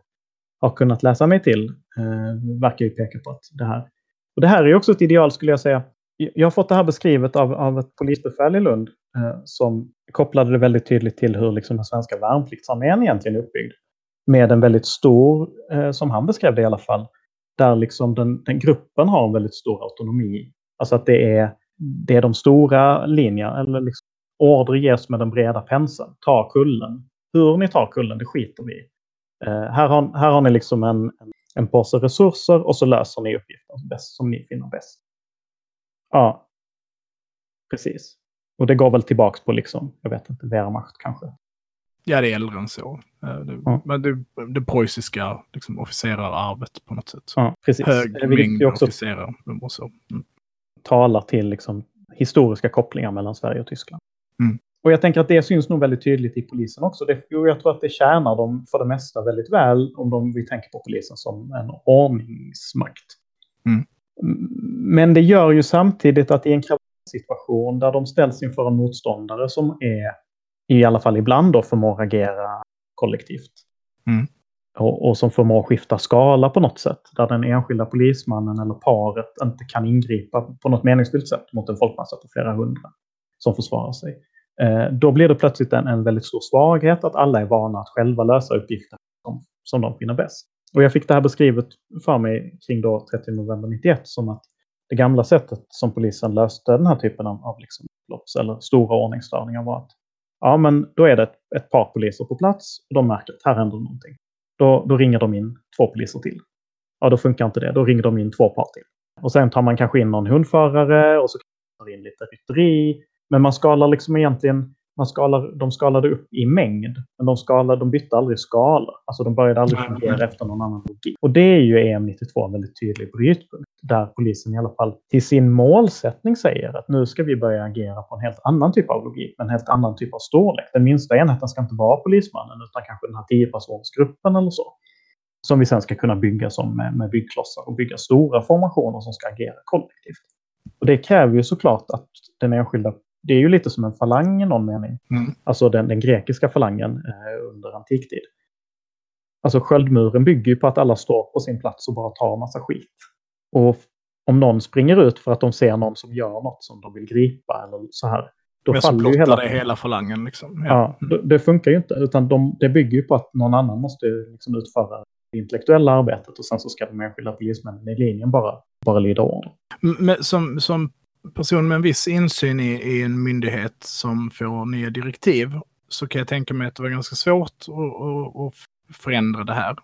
har kunnat läsa mig till eh, verkar ju peka på att det här... Och det här är också ett ideal skulle jag säga. Jag har fått det här beskrivet av, av ett polisbefäl i Lund eh, som kopplade det väldigt tydligt till hur liksom den svenska värnpliktsarmén egentligen är uppbyggd. Med en väldigt stor, eh, som han beskrev det i alla fall, där liksom den, den gruppen har en väldigt stor autonomi. Alltså att det är det är de stora linjerna, eller liksom, order ges med den breda penseln. Ta kullen. Hur ni tar kullen, det skiter vi i. Uh, här, har, här har ni liksom en, en, en påse resurser och så löser ni uppgiften bäst, som ni finner bäst. Ja, precis. Och det går väl tillbaks på liksom, jag vet inte, Wehrmacht kanske. Ja, det är äldre än så. Eh, det, ja. Men det, det preussiska liksom, officerararvet på något sätt. Ja, precis. Hög mängd officerare och så. Mm talar till liksom, historiska kopplingar mellan Sverige och Tyskland. Mm. Och jag tänker att det syns nog väldigt tydligt i polisen också. Det, jag tror att det tjänar dem för det mesta väldigt väl om de, vi tänker på polisen som en ordningsmakt. Mm. Men det gör ju samtidigt att i en situation där de ställs inför en motståndare som är, i alla fall ibland då, förmår agera kollektivt. Mm och, och, som förmår skifta skala på något sätt. Där den enskilda polismannen eller paret inte kan ingripa på något meningsfullt sätt mot en folkmassa på flera hundra som försvarar sig. Eh, då blir det plötsligt en, en väldigt stor svaghet att alla är vana att själva lösa uppgifter som, som de finner bäst. Och jag fick det här beskrivet för mig kring då 30 november 91 som att det gamla sättet som polisen löste den här typen av, av liksom, eller stora ordningsstörningar var att ja, men då är det ett, ett par poliser på plats och de märker att här händer någonting. Då, då ringer de in två poliser till. Ja, då funkar inte det. Då ringer de in två par till. Och sen tar man kanske in någon hundförare och så tar man in lite rytteri. Men man skalar liksom egentligen, man skalar, de skalade upp i mängd. Men de, skalade, de bytte aldrig skala. Alltså de började aldrig fungera efter någon annan logik. Och det är ju EM92 en väldigt tydlig brytpunkt. Där polisen i alla fall till sin målsättning säger att nu ska vi börja agera på en helt annan typ av logik. En helt annan typ av storlek. Den minsta enheten ska inte vara polismannen utan kanske den här 10-personsgruppen eller så. Som vi sen ska kunna bygga som med, med byggklossar och bygga stora formationer som ska agera kollektivt. Och det kräver ju såklart att den enskilda det är ju lite som en falang i någon mening. Mm. Alltså den, den, grekiska falangen eh, under antiktid. Alltså sköldmuren bygger ju på att alla står på sin plats och bara tar massa skit. Och om någon springer ut för att de ser någon som gör något som de vill gripa eller så här. Då Men faller ju hela, det hela falangen. Liksom. Ja, ja det, det, funkar ju inte. Utan de, det bygger ju på att någon annan måste liksom utföra det intellektuella arbetet och sen så ska de enskilda polismännen i linjen bara, bara lyda order. Men som, som person med en viss insyn i, i, en myndighet som får nya direktiv så kan jag tänka mig att det var ganska svårt att, förändra det här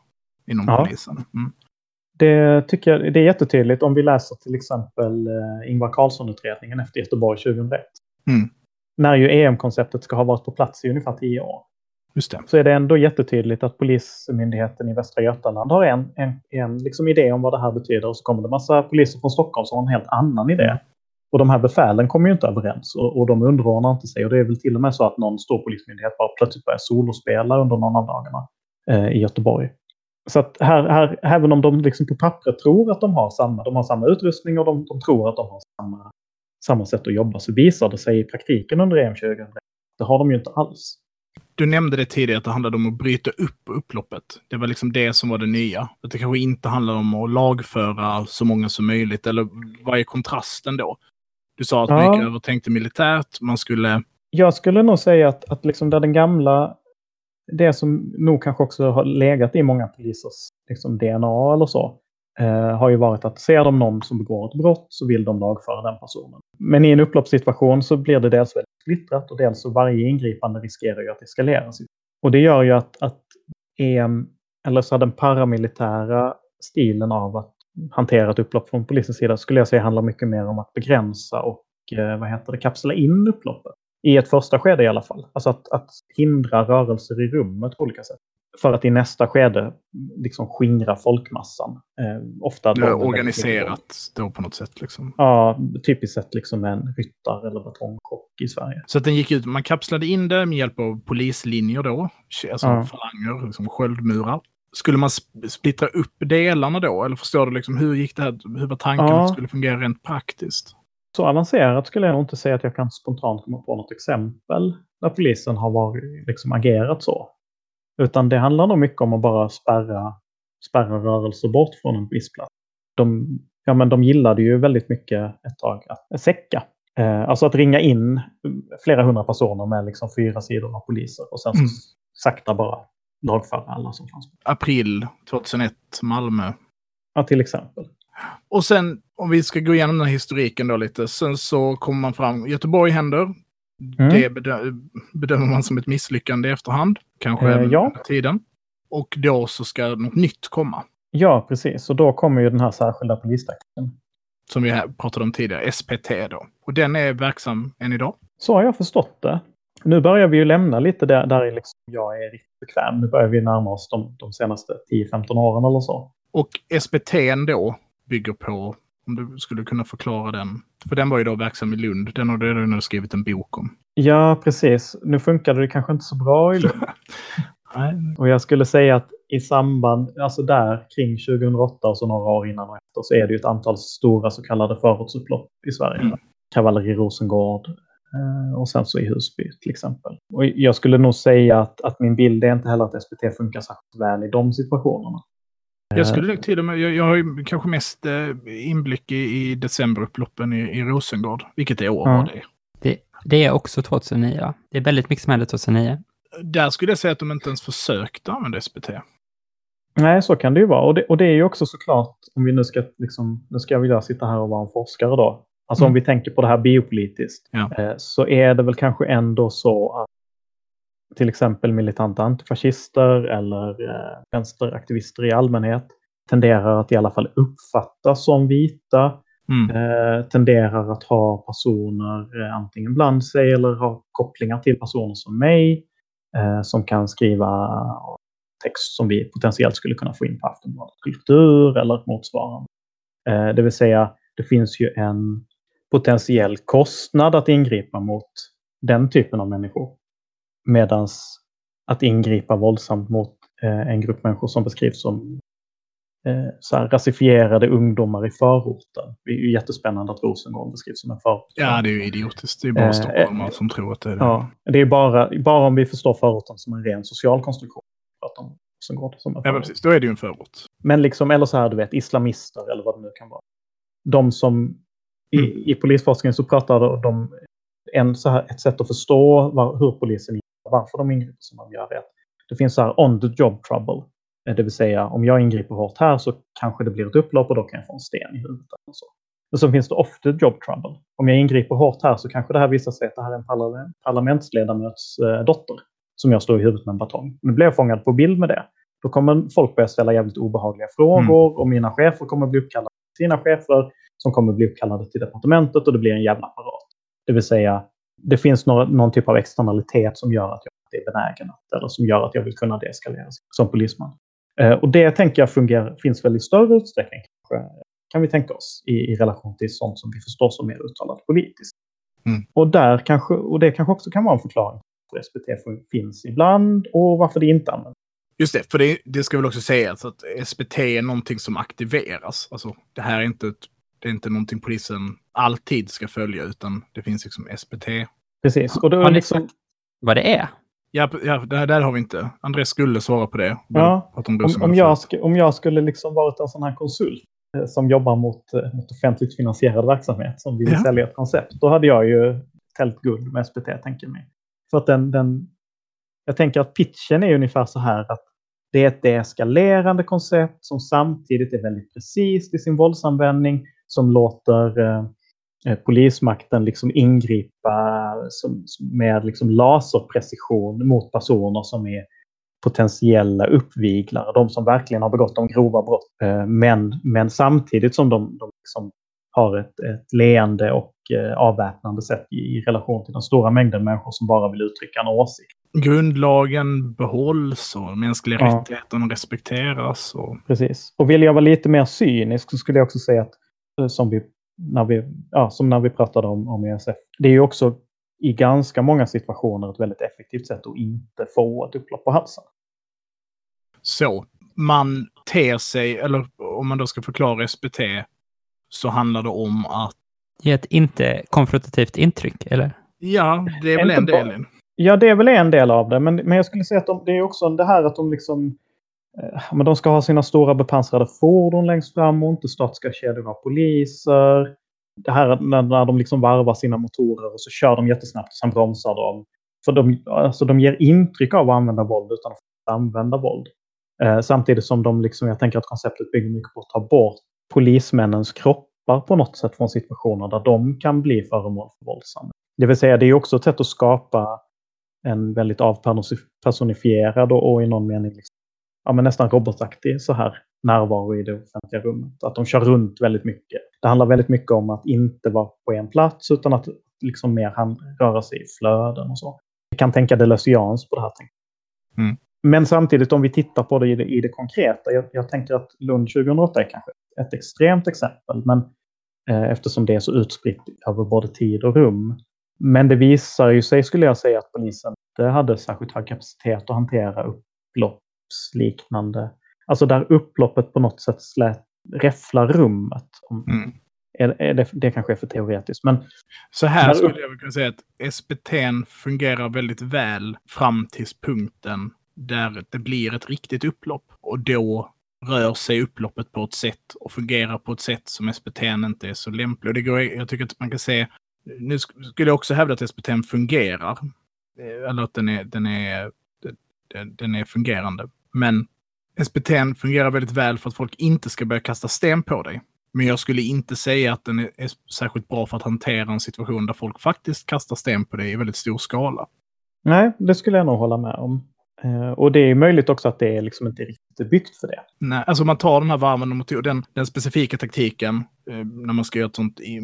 inom ja. polisen. Mm. Det tycker jag det är jättetydligt om vi läser till exempel eh, Ingvar Carlsson-utredningen efter Göteborg 2001. Mm. När ju EM-konceptet ska ha varit på plats i ungefär tio år. Just det. Så är det ändå jättetydligt att Polismyndigheten i Västra Götaland har en, en, en liksom idé om vad det här betyder och så kommer det massa poliser från Stockholm som har en helt annan idé. Och de här befälen kommer ju inte överens och, och de underordnar inte sig. Och det är väl till och med så att någon stor polismyndighet bara plötsligt börjar solospela under någon av dagarna eh, i Göteborg. Så att här, här, även om de liksom på pappret tror att de har samma, de har samma utrustning och de, de tror att de har samma, samma sätt att jobba så visar det sig i praktiken under EM 2001 det har de ju inte alls. Du nämnde det tidigare att det handlade om att bryta upp upploppet. Det var liksom det som var det nya. Att det kanske inte handlar om att lagföra så många som möjligt. Eller vad är kontrasten då? Du sa att man Ja. gick över och tänkte militärt. Man skulle... Jag skulle nog säga att, att liksom där den gamla, det som nog kanske också har legat i många polisers liksom DNA eller så, eh, har ju varit att ser de någon som begår ett brott så vill de lagföra den personen. Men i en upploppssituation så blir det dels väldigt splittrat och dels så varje ingripande riskerar ju att eskalera. Och det gör ju att, att EM, eller så den paramilitära stilen av att hantera ett upplopp från polisens sida skulle jag säga handlar mycket mer om att begränsa och eh, vad heter det, kapsla in upploppet. I ett första skede i alla fall. Alltså att, att hindra rörelser i rummet på olika sätt. För att i nästa skede liksom skingra folkmassan. Eh, ofta Det är organiserat då på något sätt. Liksom. Ja, typiskt sett liksom en ryttar eller batongchock i Sverige. Så att den gick ut, man kapslade in det med hjälp av polislinjer då, alltså Ja. falanger, liksom sköldmurar. Skulle man sp- splittra upp delarna då? Eller förstår du liksom hur gick det här, hur var tanken Ja. att det skulle fungera rent praktiskt? Så avancerat skulle jag nog inte säga att jag kan spontant komma på något exempel där polisen har varit, liksom agerat så. Utan det handlar nog mycket om att bara spärra, spärra rörelser bort från en polisplats. De, ja, men de gillade ju väldigt mycket ett tag att säcka. Eh, alltså att ringa in flera hundra personer med liksom fyra sidor av poliser och sen Mm. sakta bara lagföra alla som fanns. April 2001, Malmö. Ja, till exempel. Och sen, om vi ska gå igenom den här historiken då lite, sen så kommer man fram, Göteborg händer. Mm. Det bedö- bedömer man som ett misslyckande i efterhand, kanske Eh, ja. tiden. Och då så ska något nytt komma, Ja, precis. Och då kommer ju den här särskilda polistaktiken. som vi pratade om tidigare, SPT då. Och den är verksam än idag. Så har jag förstått det. Nu börjar vi ju lämna lite där, där är liksom jag är riktigt bekväm. Nu börjar vi närma oss de, de senaste 10-15 åren eller så. Och SPT då bygger på, om du skulle kunna förklara den. För den var ju då verksam i Lund. Den har du redan skrivit en bok om. Ja, precis. Nu funkade det kanske inte så bra i Lund. Och jag skulle säga att i samband, alltså där kring 2008 och så några år innan och efter så är det ju ett antal stora så kallade förortsupplopp i Sverige. Mm. Kavalleri Rosengård och sen så i Husby till exempel. Och jag skulle nog säga att, att min bild är inte heller att SPT funkar särskilt väl i de situationerna. Jag skulle nog till och med, jag, jag har ju kanske mest eh, inblick i, i decemberupploppen i, i Rosengård. Vilket är år var det? Det, det är också 2009. ja. Det är väldigt mycket som hände 2009. Där skulle jag säga att de inte ens försökte använda SPT. Nej, så kan det ju vara. Och det, och det är ju också såklart, om vi nu ska, liksom, nu ska jag vilja sitta här och vara en forskare då. Alltså Mm. om vi tänker på det här biopolitiskt, Ja. eh, så är det väl kanske ändå så att till exempel militanta antifascister eller eh, vänsteraktivister i allmänhet tenderar att i alla fall uppfattas som vita, Mm. eh, tenderar att ha personer eh, antingen bland sig eller ha kopplingar till personer som mig eh, som kan skriva text som vi potentiellt skulle kunna få in på Aftonbladet Kultur eller motsvarande. Eh, det vill säga, det finns ju en potentiell kostnad att ingripa mot den typen av människor. Medan att ingripa våldsamt mot eh, en grupp människor som beskrivs som eh, så här, rasifierade ungdomar i förorten. Det är ju jättespännande att Rosengård beskrivs som en förort. Ja, det är ju idiotiskt. Det är bara Eh, stockholmare som tror att det är det. Ja, det är bara, bara om vi förstår förorten som en ren social konstruktion. Om Rosengård som en Ja, förort. precis. Då är det ju en förort. Men liksom, eller så här, du vet, islamister eller vad det nu kan vara. De som, i, Mm. i polisforskningen så pratar de, en, så här, ett sätt att förstå var, hur polisen ingriper, varför de ingriper som de gör att det finns så här on the job trouble. Eh, Det vill säga, om jag ingriper hårt här så kanske det blir ett upplopp och då kan jag få en sten i huvudet. Och så. Och så finns det off the job trouble. Om jag ingriper hårt här så kanske det här visar sig att det här är en parlament, parlamentsledamöts eh, dotter som jag står i huvudet med en batong. Nu blir jag fångad på bild med det. Då kommer folk börja ställa jävligt obehagliga frågor och mina chefer kommer bli uppkallade till sina chefer som kommer bli uppkallade till departementet och det blir en jävla apparat. Det vill säga, det finns några, någon typ av externalitet som gör att jag är benägen att, eller som gör att jag vill kunna deeskalera som polisman. Eh, och det tänker jag fungerar, finns väl i större utsträckning kanske, kan vi tänka oss i, i relation till sånt som vi förstår som mer uttalat politiskt. Mm. Och, där kanske, och det kanske också kan vara en förklaring varför SPT finns ibland och varför det inte används. Just det, för det, det ska väl också sägas att SPT är någonting som aktiveras. Alltså, det här är inte, ett, det är inte någonting polisen alltid ska följa, utan det finns liksom SPT. Precis. Och då, ni liksom, vad det är? Ja, ja det här, där har vi inte. Andrés skulle svara på det. Ja, om, om, jag, sk- om jag skulle liksom varit en sån här konsult eh, som jobbar mot, eh, mot offentligt finansierad verksamhet som vill ja. sälja ett koncept. Då hade jag ju tält guld med SPT, tänker mig. För att den, den, jag tänker att pitchen är ungefär så här att det är ett deeskalerande koncept som samtidigt är väldigt precis i sin våldsanvändning, som låter eh, eh, polismakten liksom ingripa som, med liksom laserprecision mot personer som är potentiella uppviglare, de som verkligen har begått de grova brott. Eh, men, men samtidigt som de, de liksom har ett, ett leende och eh, avväpnande sätt i, i relation till den stora mängden människor som bara vill uttrycka en åsikt. Grundlagen behålls och mänskliga ja. rättigheter respekteras. Och... Precis. Och vill jag vara lite mer cynisk så skulle jag också säga att som, vi, när, vi, ja, som när vi pratade om, om ESF, det är ju också i ganska många situationer ett väldigt effektivt sätt att inte få ett upplopp på halsen. Så, man ter sig, eller om man då ska förklara SBT, så handlar det om att... Ge ett inte konfrontativt intryck, eller? Ja, det är väl en del. Ja, det är väl en del av det. Men, men jag skulle säga att de, det är också det här att de liksom... Eh, men de ska ha sina stora bepansrade fordon längst fram och inte statiska kedjor av poliser. Det här när, när de liksom varvar sina motorer och så kör de jättesnabbt och sen bromsar de. För de, alltså de ger intryck av att använda våld utan att använda våld. Eh, samtidigt som de liksom, jag tänker att konceptet bygger mycket på att ta bort polismännens kroppar på något sätt från situationer där de kan bli föremål för våldsamhet. Det vill säga, det är också ett sätt att skapa en väldigt avpersonifierad och, och i någon mening liksom, ja, men nästan robotaktig så här närvaro i det offentliga rummet. Att de kör runt väldigt mycket. Det handlar väldigt mycket om att inte vara på en plats utan att liksom mer röra sig i flöden och så. Vi kan tänka deleuzians på det här. Mm. Men samtidigt om vi tittar på det i det, i det konkreta. Jag, jag, tänker att Lund 2008 är kanske ett extremt exempel. Men eh, eftersom det är så utspritt över både tid och rum. Men det visar ju sig, skulle jag säga, att polisen inte hade särskilt hög kapacitet att hantera upploppsliknande... Alltså där upploppet på något sätt slät, räfflar rummet. Mm. Är, är det, det kanske är för teoretiskt. Men så här skulle jag kunna säga att SBT fungerar väldigt väl fram till punkten där det blir ett riktigt upplopp. Och då rör sig upploppet på ett sätt och fungerar på ett sätt som SPT inte är så lämpligt. Och det går, jag tycker att man kan se, nu skulle jag också hävda att SPT fungerar. Eh, eller att den är, den är, den är fungerande. Men SPT fungerar väldigt väl för att folk inte ska börja kasta sten på dig. Men jag skulle inte säga att den är, särskilt bra för att hantera en situation där folk faktiskt kastar sten på dig i väldigt stor skala. Nej, det skulle jag nog hålla med om. Eh, och det är möjligt också att det är liksom inte riktigt byggt för det. Nej, alltså man tar den här varvande motorn, den, den specifika taktiken uh, när man ska göra ett sånt i,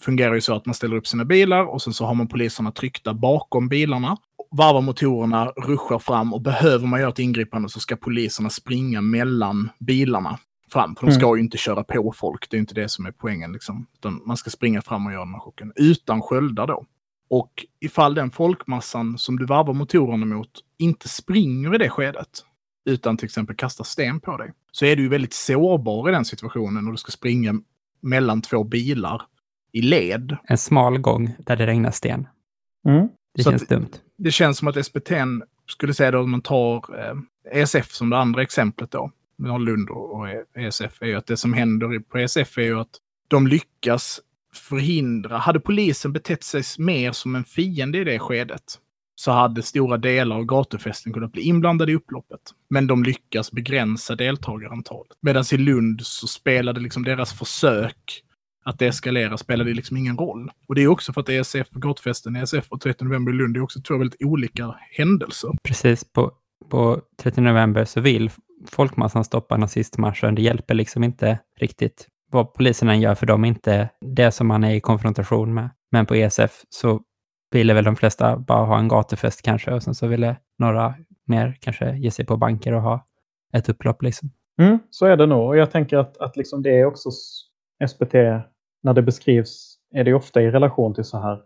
fungerar ju så att man ställer upp sina bilar och sen så har man poliserna tryckta bakom bilarna. Varvar motorerna, ruschar fram och behöver man göra ett ingripande så ska poliserna springa mellan bilarna fram. För de ska mm. ju inte köra på folk, det är inte det som är poängen. Liksom. Utan man ska springa fram och göra den här chocken. Utan sköldar då. Och ifall den folkmassan som du varvar motorerna mot inte springer i det skedet, utan till exempel kastar sten på dig, så är du ju väldigt sårbar i den situationen och du ska springa mellan två bilar i led. En smal gång där det regnar sten. Mm. Det så känns dumt. Det känns som att SPT skulle säga då att man tar eh, ESF som det andra exemplet då. Vi har Lund och ESF är ju att det som händer på ESF är ju att de lyckas förhindra. Hade polisen betett sig mer som en fiende i det skedet så hade stora delar av gatufesten kunnat bli inblandade i upploppet. Men de lyckas begränsa deltagarantalet. Medan i Lund så spelade liksom deras försök att eskalera spelade liksom ingen roll. Och det är också för att ESF, gatufesten, ESF och 30 november i Lund är också två väldigt olika händelser. Precis, på, på 30 november så vill folkmassan stoppa nazistmarschen. Det hjälper liksom inte riktigt vad polisen än gör, för de är inte det som man är i konfrontation med. Men på ESF så ville väl de flesta bara ha en gatufest kanske och sen så ville några mer kanske ge sig på banker och ha ett upplopp liksom. Mm, så är det nog. Och jag tänker att, att liksom det är också SPT, när det beskrivs, är det ofta i relation till så här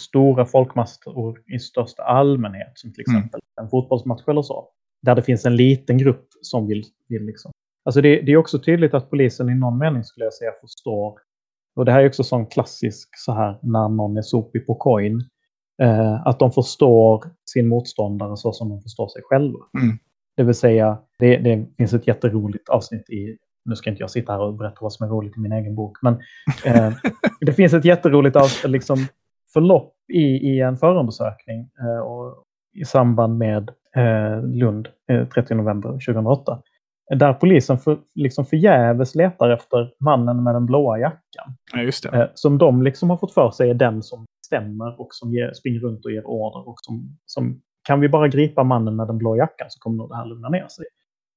stora folkmassor i största allmänhet, som till mm. exempel mm. en fotbollsmatch eller så. Där det finns en liten grupp som vill, vill liksom Alltså det, det, är också tydligt att polisen i någon mening skulle jag säga förstår. Och det här är också sån klassisk så här när någon är sopig på coin. Eh, att de förstår sin motståndare så som de förstår sig själva. Mm. Det vill säga, det, det, finns ett jätteroligt avsnitt i nu ska inte jag sitta här och berätta vad som är roligt i min egen bok, men eh, det finns ett jätteroligt av, liksom, förlopp i, i en förundersökning eh, och i samband med eh, Lund 30 november 2008. Där polisen för, liksom förgäves letar efter mannen med den blåa jackan. Ja. Eh, som de liksom har fått för sig är den som stämmer och som ger, springer runt och ger order. Och som, som, kan vi bara gripa mannen med den blå jackan så kommer nog det här lugna ner sig.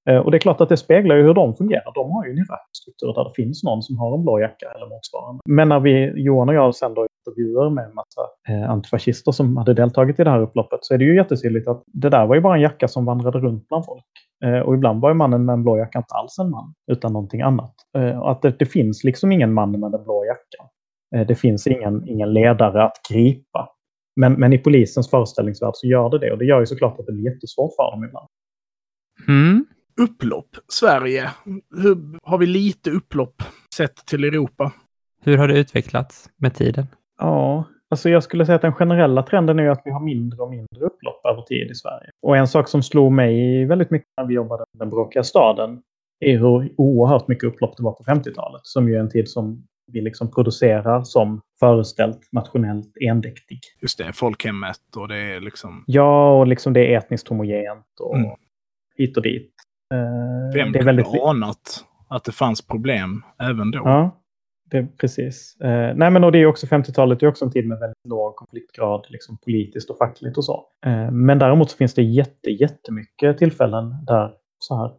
Eh, och det är klart att det speglar ju hur de fungerar. De har ju en hierarkistruktur där det finns någon som har en blå jacka eller motsvarande. Men när vi, Johan och jag sen då intervjuer med en massa eh, antifascister som hade deltagit i det här upploppet så är det ju jättetydligt att det där var ju bara en jacka som vandrade runt bland folk. Eh, och ibland var ju mannen med en blå jacka inte alls en man, utan någonting annat. Eh, och att det, det, finns liksom ingen man med den blå jackan. Eh, det finns ingen, ingen ledare att gripa. Men, men i polisens föreställningsvärld så gör det det. Och det gör ju såklart att det blir jättesvårt för dem ibland. Mm. Upplopp. Sverige. Hur, har vi lite upplopp sett till Europa? Hur har det utvecklats med tiden? Ja, alltså jag skulle säga att den generella trenden är att vi har mindre och mindre upplopp över tid i Sverige. Och en sak som slog mig väldigt mycket när vi jobbade med den bråkiga staden är hur oerhört mycket upplopp det var på 50-talet. Som ju är en tid som vi liksom producerar som föreställt nationellt endäktig. Just det, folkhemmet och det är liksom... Ja, och liksom det är etniskt homogent och mm. hit och dit. Eh, Vem det är väldigt... anat att det fanns problem även då? Ja, det, precis. Eh, nej, men och det är också 50-talet är också en tid med väldigt låg konfliktgrad liksom politiskt och fackligt och så. Eh, men däremot så finns det jätte, jättemycket tillfällen där så här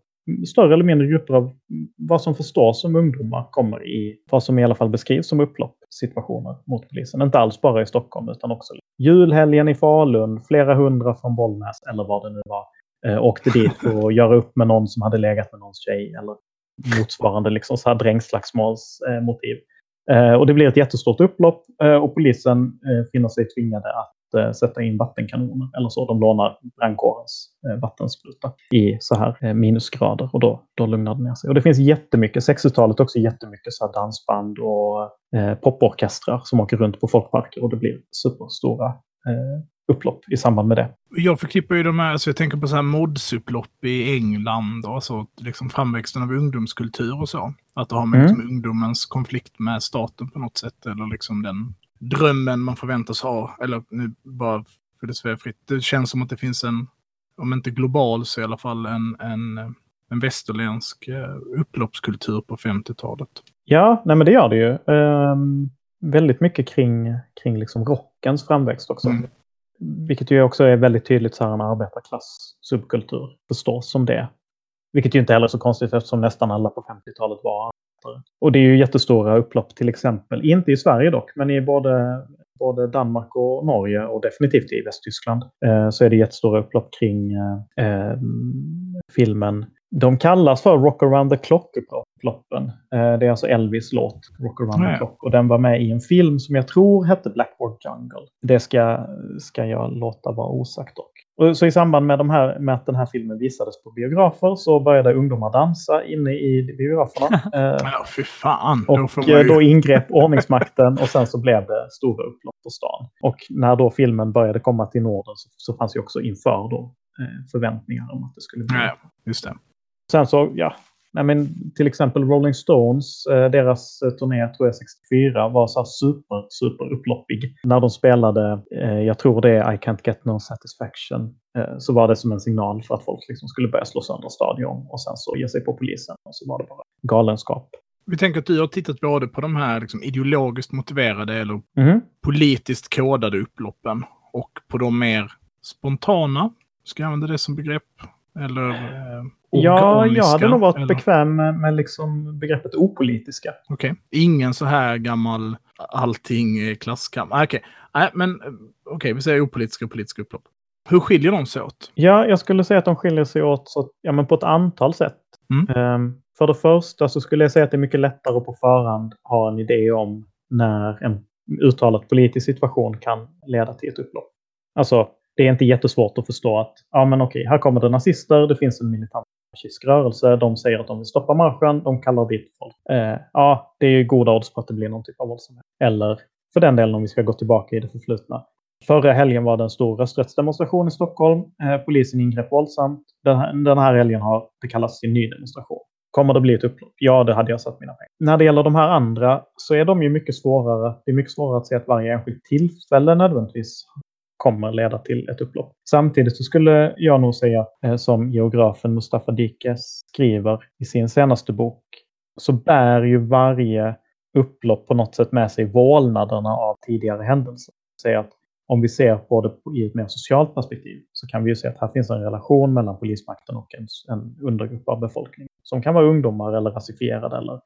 större eller mindre grupper av vad som förstås som ungdomar kommer i vad som i alla fall beskrivs som upploppssituationer mot polisen. Inte alls bara i Stockholm utan också julhelgen i Falun, flera hundra från Bollnäs eller vad det nu var. Eh, åkte dit för att göra upp med någon som hade legat med någons tjej eller motsvarande liksom så här drängslagsmålsmotiv. Eh, och det blir ett jättestort upplopp eh, och polisen eh, finner sig tvingade att eh, sätta in vattenkanoner eller så. De lånar brandkårens eh, vattenspruta i så här eh, minusgrader och då, då lugnar det ner sig. Och det finns jättemycket, 60-talet också jättemycket så här dansband och poporkestrar som åker runt på folkparker och det blir superstora upplopp i samband med det. Jag förknippar ju de här, alltså jag tänker på så här modsupplopp i England och så, liksom framväxten av ungdomskultur och så. Att det har med mm. liksom ungdomens konflikt med staten på något sätt, eller liksom den drömmen man förväntas ha, eller nu bara för det svära fritt. Det känns som att det finns en, om inte global så i alla fall en, en, en västerländsk eh, upploppskultur på 50-talet. Ja, nej men det gör det ju. Um, väldigt mycket kring, kring liksom rockens framväxt också. Mm. Vilket ju också är väldigt tydligt så här en arbetarklass-subkultur förstås som det. Vilket ju inte heller är så konstigt eftersom nästan alla på 50-talet var arbetare. Och det är ju jättestora upplopp till exempel, inte i Sverige dock, men i både, både Danmark och Norge och definitivt i Västtyskland eh, så är det jättestora upplopp kring eh, eh filmen de kallas för Rock around the clock-upploppen. Eh, det är alltså Elvis låt Rock around the clock. Och den var med i en film som jag tror hette Blackboard Jungle. Det ska, ska jag låta vara osagt dock. Och så i samband med, de här, med att den här filmen visades på biografer så började ungdomar dansa inne i biograferna. Eh, ja, fy fan. Och då, ju... då ingrep ordningsmakten och sen så blev det stora upplopp på stan. Och när då filmen började komma till Norden så, så fanns ju också inför då eh, förväntningar om att det skulle bli. Ja, just det. Sen så, ja, nej men, till exempel Rolling Stones, eh, deras eh, turné, tror jag 64, var så super, super upploppig. När de spelade, eh, jag tror det är I Can't Get No Satisfaction, så var det som en signal för att folk liksom skulle börja slå sönder stadion och sen så ge sig på polisen. Och så var det bara galenskap. Vi tänker att du har tittat både på de här liksom, ideologiskt motiverade eller mm. politiskt kodade upploppen och på de mer spontana, ska jag använda det som begrepp? Eller eh, Ja, jag hade nog varit eller? bekväm med, med liksom begreppet opolitiska. Okej, okay. ingen så här gammal allting klasskamp. Ah, okej, okay. äh, men okej, okay, vi säger opolitiska och politiska upplopp. Hur skiljer de sig åt? Ja, jag skulle säga att de skiljer sig åt så, ja, men på ett antal sätt. Mm. Um, för det första så skulle jag säga att det är mycket lättare att på förhand ha en idé om när en uttalat politisk situation kan leda till ett upplopp. Alltså, det är inte jättesvårt att förstå att ja, men okej, här kommer det nazister, det finns en militant fascistisk rörelse, de säger att de vill stoppa marschen, de kallar dit folk. Eh, ja, det är ju goda odds på att det blir någon typ av våldsamhet. Eller för den delen om vi ska gå tillbaka i det förflutna. Förra helgen var det en stor rösträttsdemonstration i Stockholm. Eh, polisen ingrep våldsamt. Den här, den här helgen har det kallats till ny demonstration. Kommer det bli ett upplopp? Ja, det hade jag satt mina pengar. När det gäller de här andra så är de ju mycket svårare. Det är mycket svårare att se att varje enskilt tillfälle nödvändigtvis kommer leda till ett upplopp. Samtidigt så skulle jag nog säga, eh, som geografen Mustafa Dikes skriver i sin senaste bok, så bär ju varje upplopp på något sätt med sig vålnaderna av tidigare händelser. Säg att om vi ser på det i ett mer socialt perspektiv så kan vi ju se att här finns en relation mellan polismakten och en, en undergrupp av befolkningen. Som kan vara ungdomar eller rasifierade eller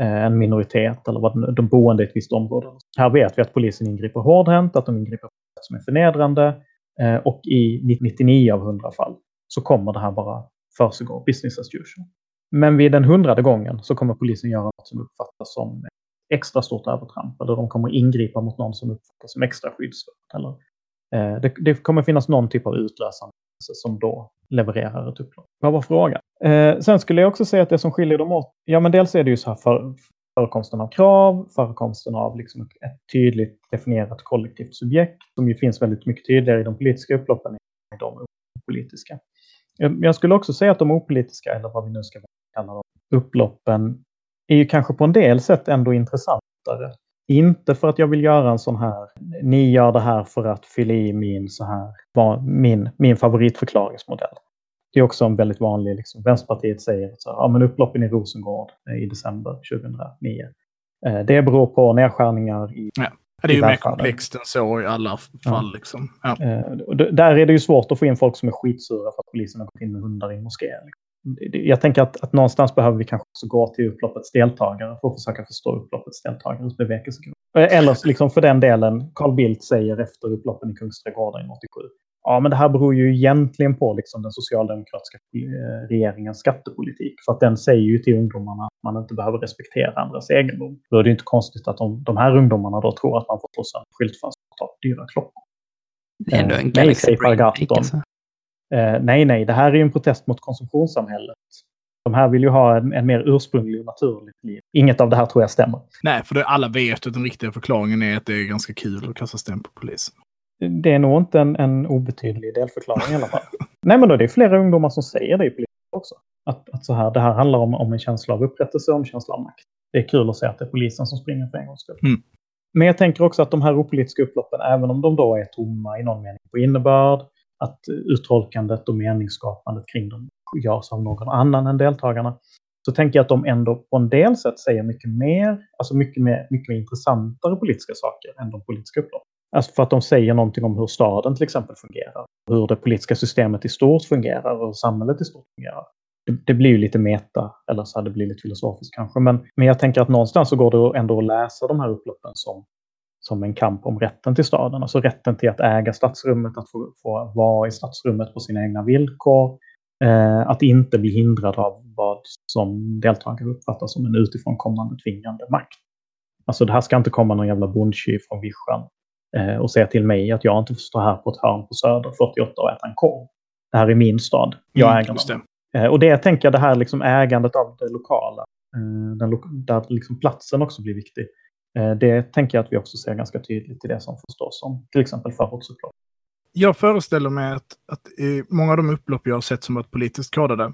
Eh, en minoritet eller vad, de boende i ett visst område. Här vet vi att polisen ingriper hårdhänt, att de ingriper på sätt som är förnedrande eh, och i 99 av 100 fall så kommer det här bara försiggå, business as usual. Men vid den hundrade gången så kommer polisen göra något som uppfattas som extra stort övertramp eller de kommer ingripa mot någon som uppfattas som extra skyddsvärd. Eller, eh, det, det, kommer finnas någon typ av utlösande Alltså, som då levererar ett upplopp. Vad var frågan? Eh, sen skulle jag också säga att det som skiljer dem åt, ja men dels är det ju så här för, förekomsten av krav, förekomsten av liksom ett tydligt definierat kollektivt subjekt som ju finns väldigt mycket tydligare i de politiska upploppen än i de opolitiska. Eh, jag skulle också säga att de opolitiska, eller vad vi nu ska kalla dem, upploppen är ju kanske på en del sätt ändå intressantare. Inte för att jag vill göra en sån här, ni gör det här för att fylla i min, så här, min, min favoritförklaringsmodell. Det är också en väldigt vanlig, liksom, Vänsterpartiet säger så ja men upploppen i Rosengård i december 2009. Eh, det beror på nedskärningar i ja. Det är ju mer komplext än så i alla fall. Ja. Liksom. Ja. Eh, där är det ju svårt att få in folk som är skitsura för att polisen har gått in med hundar i en moské. Jag tänker att, att någonstans behöver vi kanske också gå till upploppets deltagare för att försöka förstå upploppets deltagares bevekelsegrund. Eller liksom för den delen, Carl Bildt säger efter upploppen i Kungsträdgården 87. Ja, men det här beror ju egentligen på liksom den socialdemokratiska eh, regeringens skattepolitik. För att den säger ju till ungdomarna att man inte behöver respektera andras egendom. Då är det inte konstigt att de, de här ungdomarna då tror att man får slå sönder skyltfönster och ta dyra klockor. Det är ändå en Galaxy Brain alltså. Eh, nej, nej, det här är en protest mot konsumtionssamhället. De här vill ju ha en, en mer ursprunglig och naturligt liv. Inget av det här tror jag stämmer. Nej, för det, alla vet att den riktiga förklaringen är att det är ganska kul att kasta sten på polisen. Det är nog inte en, en obetydlig delförklaring i alla fall. nej, men då det är flera ungdomar som säger det i polisen också. Att, att så här, det här handlar om, om en känsla av upprättelse och en känsla av makt. Det är kul att se att det är polisen som springer för en gångs skull. Mm. Men jag tänker också att de här opolitiska upploppen, även om de då är tomma i någon mening på innebörd, att uttolkandet och meningsskapandet kring dem görs av någon annan än deltagarna. Så tänker jag att de ändå på en del sätt säger mycket mer, alltså mycket mer, mycket mer intressantare politiska saker än de politiska upploppen. Alltså för att de säger någonting om hur staden till exempel fungerar, hur det politiska systemet i stort fungerar och hur samhället i stort fungerar. Det, det blir ju lite meta, eller så hade det blivit lite filosofiskt kanske, men, men jag tänker att någonstans så går det ändå att läsa de här upploppen som som en kamp om rätten till staden. Alltså rätten till att äga stadsrummet, att få, få vara i stadsrummet på sina egna villkor. Eh, att inte bli hindrad av vad som deltagare uppfattar som en utifrån kommande tvingande makt. Alltså det här ska inte komma någon jävla bondtjuv från vischan eh, och säga till mig att jag inte får stå här på ett hörn på Söder 48 och äta en korv. Det här är min stad. Jag mm, äger den. Eh, och det tänker jag, det här liksom ägandet av det lokala, eh, den lo där liksom platsen också blir viktig. Eh, det tänker jag att vi också ser ganska tydligt i det som förstås som till exempel förortsupplopp. Jag föreställer mig att, att många av de upplopp jag har sett som varit politiskt kodade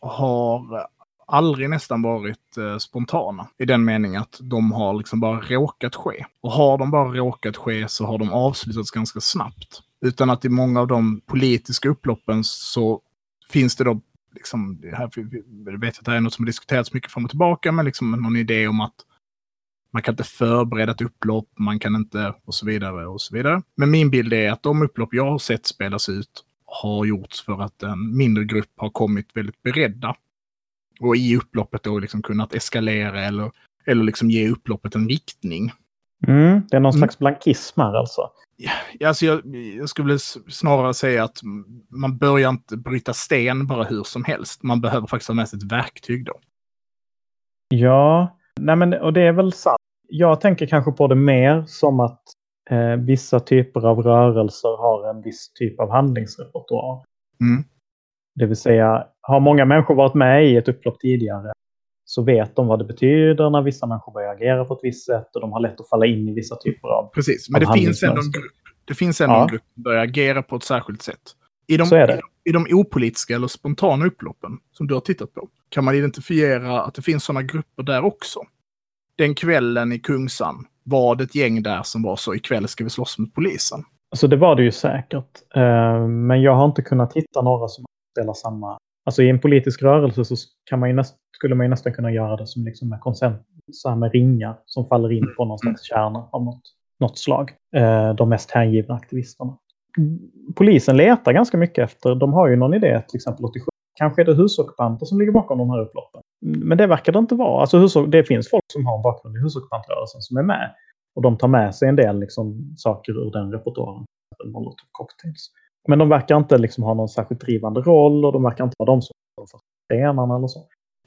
har aldrig nästan varit eh, spontana. I den meningen att de har liksom bara råkat ske. Och har de bara råkat ske så har de avslutats ganska snabbt. Utan att i många av de politiska upploppen så finns det då liksom, här, jag vet att det här är något som har diskuterats mycket fram och tillbaka, men liksom någon idé om att man kan inte förbereda ett upplopp, man kan inte och så vidare och så vidare. Men min bild är att de upplopp jag har sett spelas ut har gjorts för att en mindre grupp har kommit väldigt beredda. Och i upploppet då liksom kunnat eskalera eller, eller liksom ge upploppet en riktning. Mm, det är någon mm. slags blankism här alltså? Ja, alltså jag, jag skulle snarare säga att man börjar inte bryta sten bara hur som helst. Man behöver faktiskt ha med sig ett verktyg då. Ja, nej men och det är väl sant jag tänker kanske på det mer som att eh, vissa typer av rörelser har en viss typ av handlingsrepertoar. Mm. Det vill säga, har många människor varit med i ett upplopp tidigare så vet de vad det betyder när vissa människor börjar agera på ett visst sätt och de har lätt att falla in i vissa typer av Precis, men det finns ändå en grupp. Det finns ändå ja. en grupp som börjar agera på ett särskilt sätt. I de, i, de, I de opolitiska eller spontana upploppen som du har tittat på, kan man identifiera att det finns sådana grupper där också. Den kvällen i Kungsan var det ett gäng där som var så ikväll ska vi slåss mot polisen. Alltså det var det ju säkert. Eh, men jag har inte kunnat hitta några som spelar samma... Alltså i en politisk rörelse så kan man ju näst, skulle man ju nästan kunna göra det som liksom med konsent, med ringar som faller in på någon slags kärna av något, något slag. Eh, de mest hängivna aktivisterna. Mm, polisen letar ganska mycket efter, de har ju någon idé, till exempel 87 Kanske är det husockupanter som ligger bakom de här upploppen. Men det verkar det inte vara. Alltså, det finns folk som har en bakgrund i husockupantrörelsen som är med. Och de tar med sig en del liksom, saker ur den repertoaren. Molotov cocktails. Men de verkar inte liksom, ha någon särskilt drivande roll och de verkar inte vara de som står för stenarna eller så.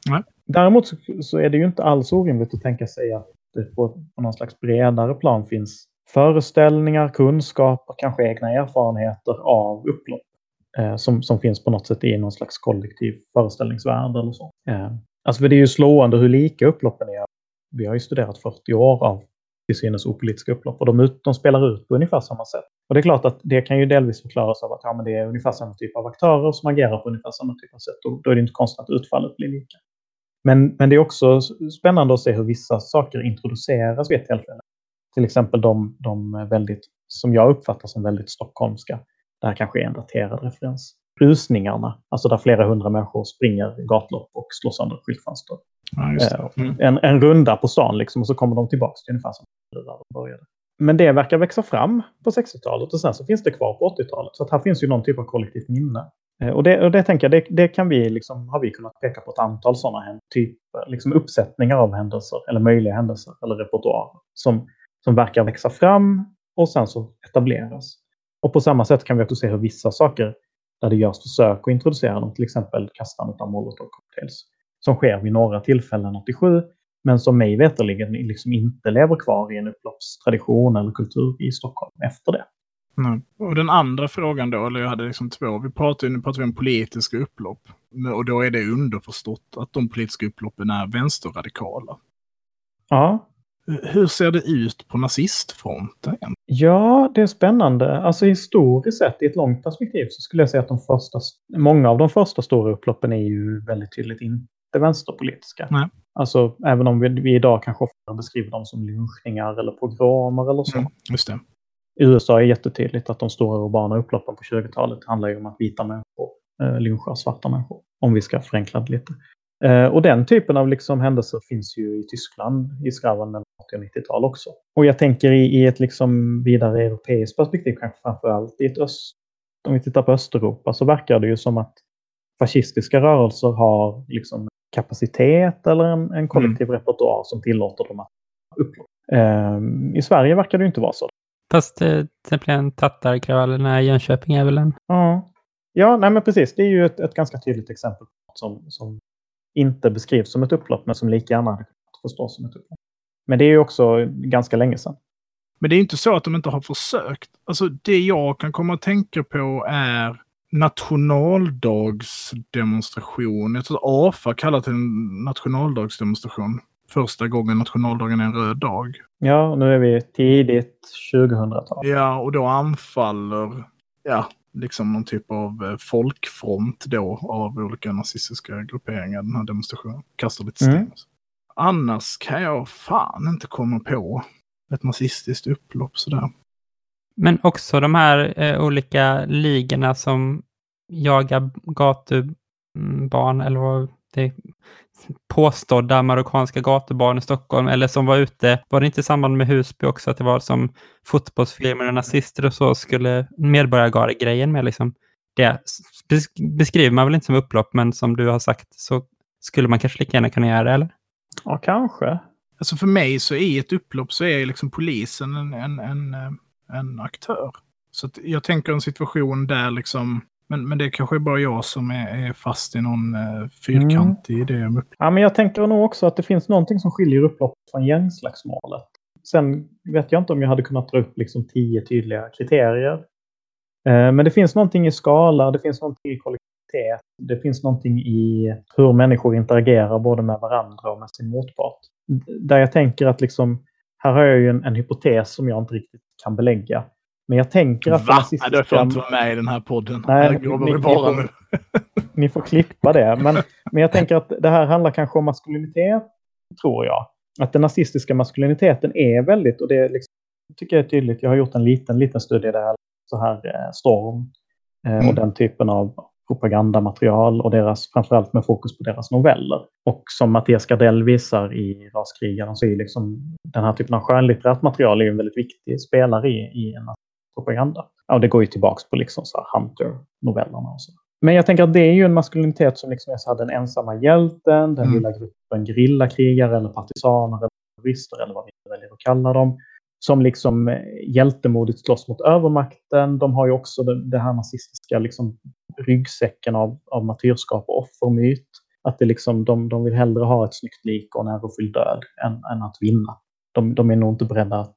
Nej. Däremot så, så, är det ju inte alls orimligt att tänka sig att det på, på någon slags bredare plan finns föreställningar, kunskaper, kanske egna erfarenheter av upplopp Eh, som, som finns på något sätt i någon slags kollektiv föreställningsvärld eller så. Eh, alltså för det är ju slående hur lika upploppen är. Vi har ju studerat 40 år av till synes opolitiska upplopp och de, de spelar ut på ungefär samma sätt. Och det är klart att det kan ju delvis förklaras av att ja, men det är ungefär samma typ av aktörer som agerar på ungefär samma typ av sätt och då är det inte konstigt att utfallet blir lika. Men, men det är också spännande att se hur vissa saker introduceras vid ett tillfälle. Till exempel de, de väldigt, som jag uppfattar som väldigt stockholmska det här kanske är en daterad referens. Rusningarna, alltså där flera hundra människor springer gatlopp och slår sönder skyltfönster. Ja, mm. en, en runda på stan liksom och så kommer de tillbaka till ungefär som där de började. Men det verkar växa fram på 60-talet och sen så finns det kvar på 80-talet. Så att här finns ju någon typ av kollektivt minne. Eh, och det, och det tänker jag, det, det, kan vi liksom, har vi kunnat peka på ett antal sådana typer, liksom uppsättningar av händelser eller möjliga händelser eller repertoarer som, som verkar växa fram och sen så etableras. Och på samma sätt kan vi också se hur vissa saker där det görs försök att introducera dem, till exempel kastandet av molotov cocktails, som sker vid några tillfällen 87, men som mig veterligen liksom inte lever kvar i en upploppstradition eller kultur i Stockholm efter det. Nej. Och den andra frågan då, eller jag hade liksom två. Vi pratar, nu pratar vi om politiska upplopp. Och då är det underförstått att de politiska upploppen är vänsterradikala. Ja. Hur ser det ut på nazistfronten? Ja, det är spännande. Alltså historiskt sett, i ett långt perspektiv, så skulle jag säga att de första, många av de första stora upploppen är ju väldigt tydligt inte vänsterpolitiska. Nej. Alltså, även om vi, vi idag kanske ofta beskriver dem som lynchningar eller pogromer eller så. Mm, just det. I USA är jättetydligt att de stora urbana upploppen på 20-talet handlar ju om att vita människor eh, lynchar svarta människor. Om vi ska förenkla det lite. Eh, och den typen av liksom händelser finns ju i Tyskland i skarven mellan 80 och 90-tal också. Och jag tänker i, i ett liksom vidare europeiskt perspektiv, kanske framförallt i ett öst... Om vi tittar på Östeuropa så verkar det ju som att fascistiska rörelser har liksom kapacitet eller en, en kollektiv mm. repertoar som tillåter dem att uppnå. Eh, I Sverige verkar det inte vara så. Fast eh, till exempel tattarkravallerna i Jönköping är väl en... Ja, ja nej men precis. Det är ju ett, ett ganska tydligt exempel som, som inte beskrivs som ett upplopp men som lika gärna förstås som ett upplopp. Men det är ju också ganska länge sedan. Men det är inte så att de inte har försökt. Alltså det jag kan komma att tänka på är nationaldagsdemonstration. Jag tror att AFA kallar det en nationaldagsdemonstration. Första gången nationaldagen är en röd dag. Ja, nu är vi tidigt 2000-tal. Ja, och då anfaller ja, liksom någon typ av eh, folkfront då av olika nazistiska grupperingar, den här demonstrationen. Kastar lite sten. Mm. Annars kan jag fan inte komma på ett nazistiskt upplopp sådär. Men också de här eh, olika ligorna som jagar gatubarn, eller vad det påstådda marockanska gatubarn i Stockholm, eller som var ute, var det inte i samband med Husby också, att det var som fotbollsfilmer och nazister och så skulle medborgargarde-grejen med liksom, det beskriver man väl inte som upplopp, men som du har sagt så skulle man kanske lika gärna kunna göra det, eller? Ja, kanske. Alltså för mig så i ett upplopp så är liksom polisen en, en, en, eh, en aktör. Så jag tänker en situation där liksom men, men det kanske är bara jag som är, är fast i någon eh, fyrkantig mm. idé om. Ja, men jag tänker nog också att det finns någonting som skiljer upplopp från gängslagsmålet. Sen vet jag inte om jag hade kunnat dra upp liksom tio tydliga kriterier. Eh, men det finns någonting i skala, det finns någonting i kollektivitet, det finns någonting i hur människor interagerar både med varandra och med sin motpart. Där jag tänker att liksom, här har jag ju en, en hypotes som jag inte riktigt kan belägga. Men jag tänker att... Va? Nazistiska... Du får inte vara med i den här podden. Nej, här vi bara nu. ni får klippa det. Men, men jag tänker att det här handlar kanske om maskulinitet, tror jag. Att den nazistiska maskuliniteten är väldigt, och det liksom, tycker jag är tydligt. Jag har gjort en liten, liten studie där, så här eh, Storm eh, mm. och den typen av propagandamaterial och deras, framförallt med fokus på deras noveller. Och som Mattias Gardell visar i Raskrigaren så är liksom den här typen av skönlitterärt material är en väldigt viktig spelare i, i en propaganda. Ja, det går ju tillbaks på liksom så Hunter-novellerna och så. Men jag tänker att det är ju en maskulinitet som liksom är så här den ensamma hjälten, den mm. lilla gruppen gerillakrigare eller partisaner eller terrorister eller vad vi väljer att kalla dem som liksom eh, hjältemodigt slåss mot övermakten. De har ju också det, det här nazistiska liksom, ryggsäcken av, av martyrskap och offermyt. Att det liksom, de, de vill hellre ha ett snyggt lik och en ärofylld död än, än att vinna. De, de är nog inte beredda att,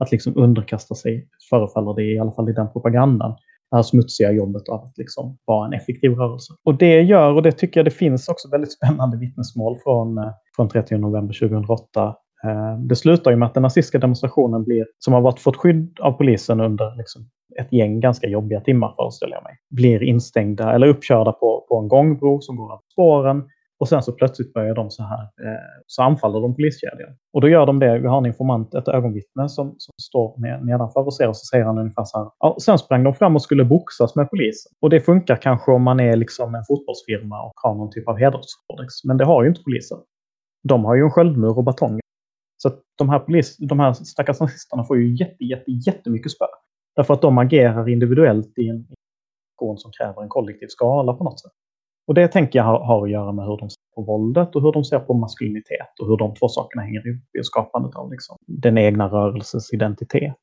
att liksom underkasta sig, förefaller det i alla fall i den propagandan, det här smutsiga jobbet av att liksom vara en effektiv rörelse. Och det gör, och det tycker jag det finns också väldigt spännande vittnesmål från, eh, från 30 november 2008 eh, det slutar ju med att den nazistiska demonstrationen blir, som har varit fått skydd av polisen under liksom ett gäng ganska jobbiga timmar föreställer jag mig, blir instängda eller uppkörda på, på en gångbro som går av spåren. Och sen så plötsligt börjar de så här, eh, så anfaller de poliskedjan. Och då gör de det, vi har en informant, ett ögonvittne som, som står med, nedanför och ser och så säger han ungefär så här. Ja, sen sprang de fram och skulle boxas med polisen. Och det funkar kanske om man är liksom en fotbollsfirma och har någon typ av hederskodex. Men det har ju inte polisen. De har ju en sköldmur och batonger. Så att de här, polis, de här stackars nazisterna får ju jätte, jätte, jättemycket spö. Därför att de agerar individuellt i en organisation som kräver en kollektiv skala på något sätt. Och det tänker jag har, har, att göra med hur de ser på våldet och hur de ser på maskulinitet och hur de två sakerna hänger ihop i skapandet av liksom, den egna rörelsens identitet.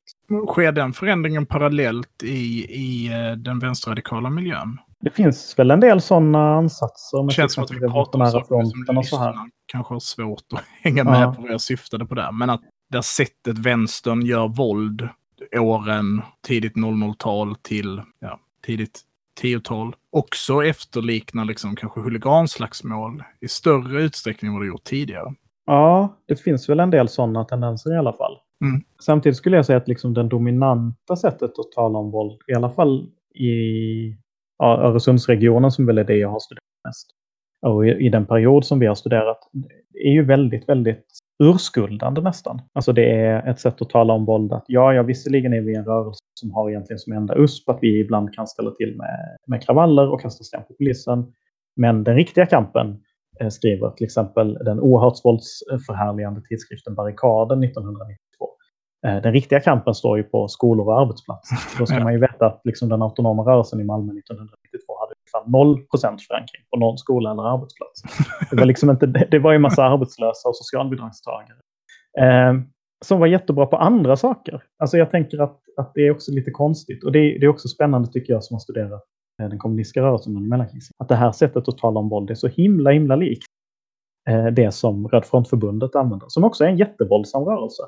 Sker den förändringen parallellt i, i eh, den vänsterradikala miljön? Det finns väl en del sådana ansatser. Det känns som att vi pratar om saker som här. kanske har svårt att hänga med ja. på vad jag syftade på där. Men att det sättet vänstern gör våld åren tidigt 00-tal till ja, tidigt 10-tal också efterliknar liksom kanske huliganslagsmål i större utsträckning än vad det gjort tidigare. Ja, det finns väl en del sådana tendenser i alla fall. Mm. Samtidigt skulle jag säga att liksom den dominanta sättet att tala om våld, i alla fall i ja, Öresundsregionen som väl är det jag har studerat mest. Och i, i den period som vi har studerat är ju väldigt, väldigt urskuldande nästan. Alltså det är ett sätt att tala om våld att ja, ja, visserligen är vi en rörelse som har egentligen som enda USP att vi ibland kan ställa till med, med kravaller och kasta sten på polisen. Men den riktiga kampen eh, skriver till exempel den oerhört våldsförhärligande tidskriften Barrikaden 1992 Eh, den riktiga kampen står ju på skolor och arbetsplatser. Då ska man ju veta att liksom den autonoma rörelsen i Malmö 1992 Liksom noll procent förankring på någon skola eller arbetsplats. Det var, liksom inte, det var ju en massa arbetslösa och socialbidragstagare. Eh, som var jättebra på andra saker. Alltså jag tänker att, att det är också lite konstigt. Och det, det är också spännande tycker jag som har studerat eh, den kommunistiska rörelsen under mellankrisen. Att det här sättet att tala om våld är så himla, himla likt eh, det som Röd Frontförbundet använder. Som också är en jättevåldsam rörelse.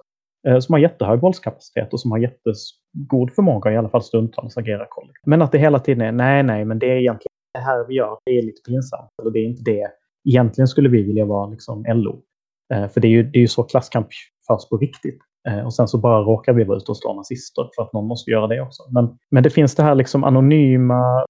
Eh, som har jättehög våldskapacitet och som har jättegod förmåga i alla fall stundtals agera kollektivt. Men att det hela tiden är nej, nej, men det är egentligen det här vi gör, det är lite pinsamt. Eller det är inte det. Egentligen skulle vi vilja vara liksom LO. Eh, för det är ju, det är ju så klasskamp förs på riktigt. Eh, och sen så bara råkar vi vara ute och slå nazister för att någon måste göra det också. Men, men det finns det här liksom anonyma,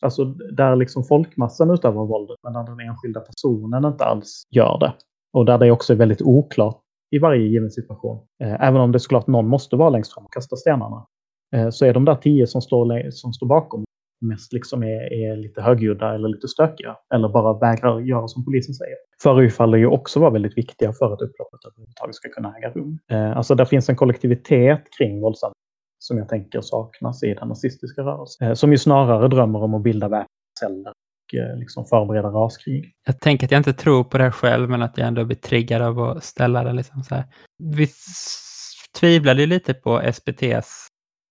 alltså där liksom folkmassan utövar våldet men där den enskilda personen inte alls gör det. Och där det också är väldigt oklart i varje given situation. Eh, även om det såklart någon måste vara längst fram och kasta stenarna. Eh, så är de där tio som står, som står bakom mest liksom är, är lite högljudda eller lite stökiga. Eller bara vägrar göra som polisen säger. Förefaller ju också vara väldigt viktiga för att upploppet överhuvudtaget ska kunna äga rum. Eh, alltså där finns en kollektivitet kring våldsamhet som jag tänker saknas i den nazistiska rörelsen. Eh, som ju snarare drömmer om att bilda väpnade Eh, liksom förbereda raskrig. Jag tänker att jag inte tror på det själv, men att jag ändå blir triggad av att ställa det. Liksom så här. Vi tvivlade ju lite på SPTs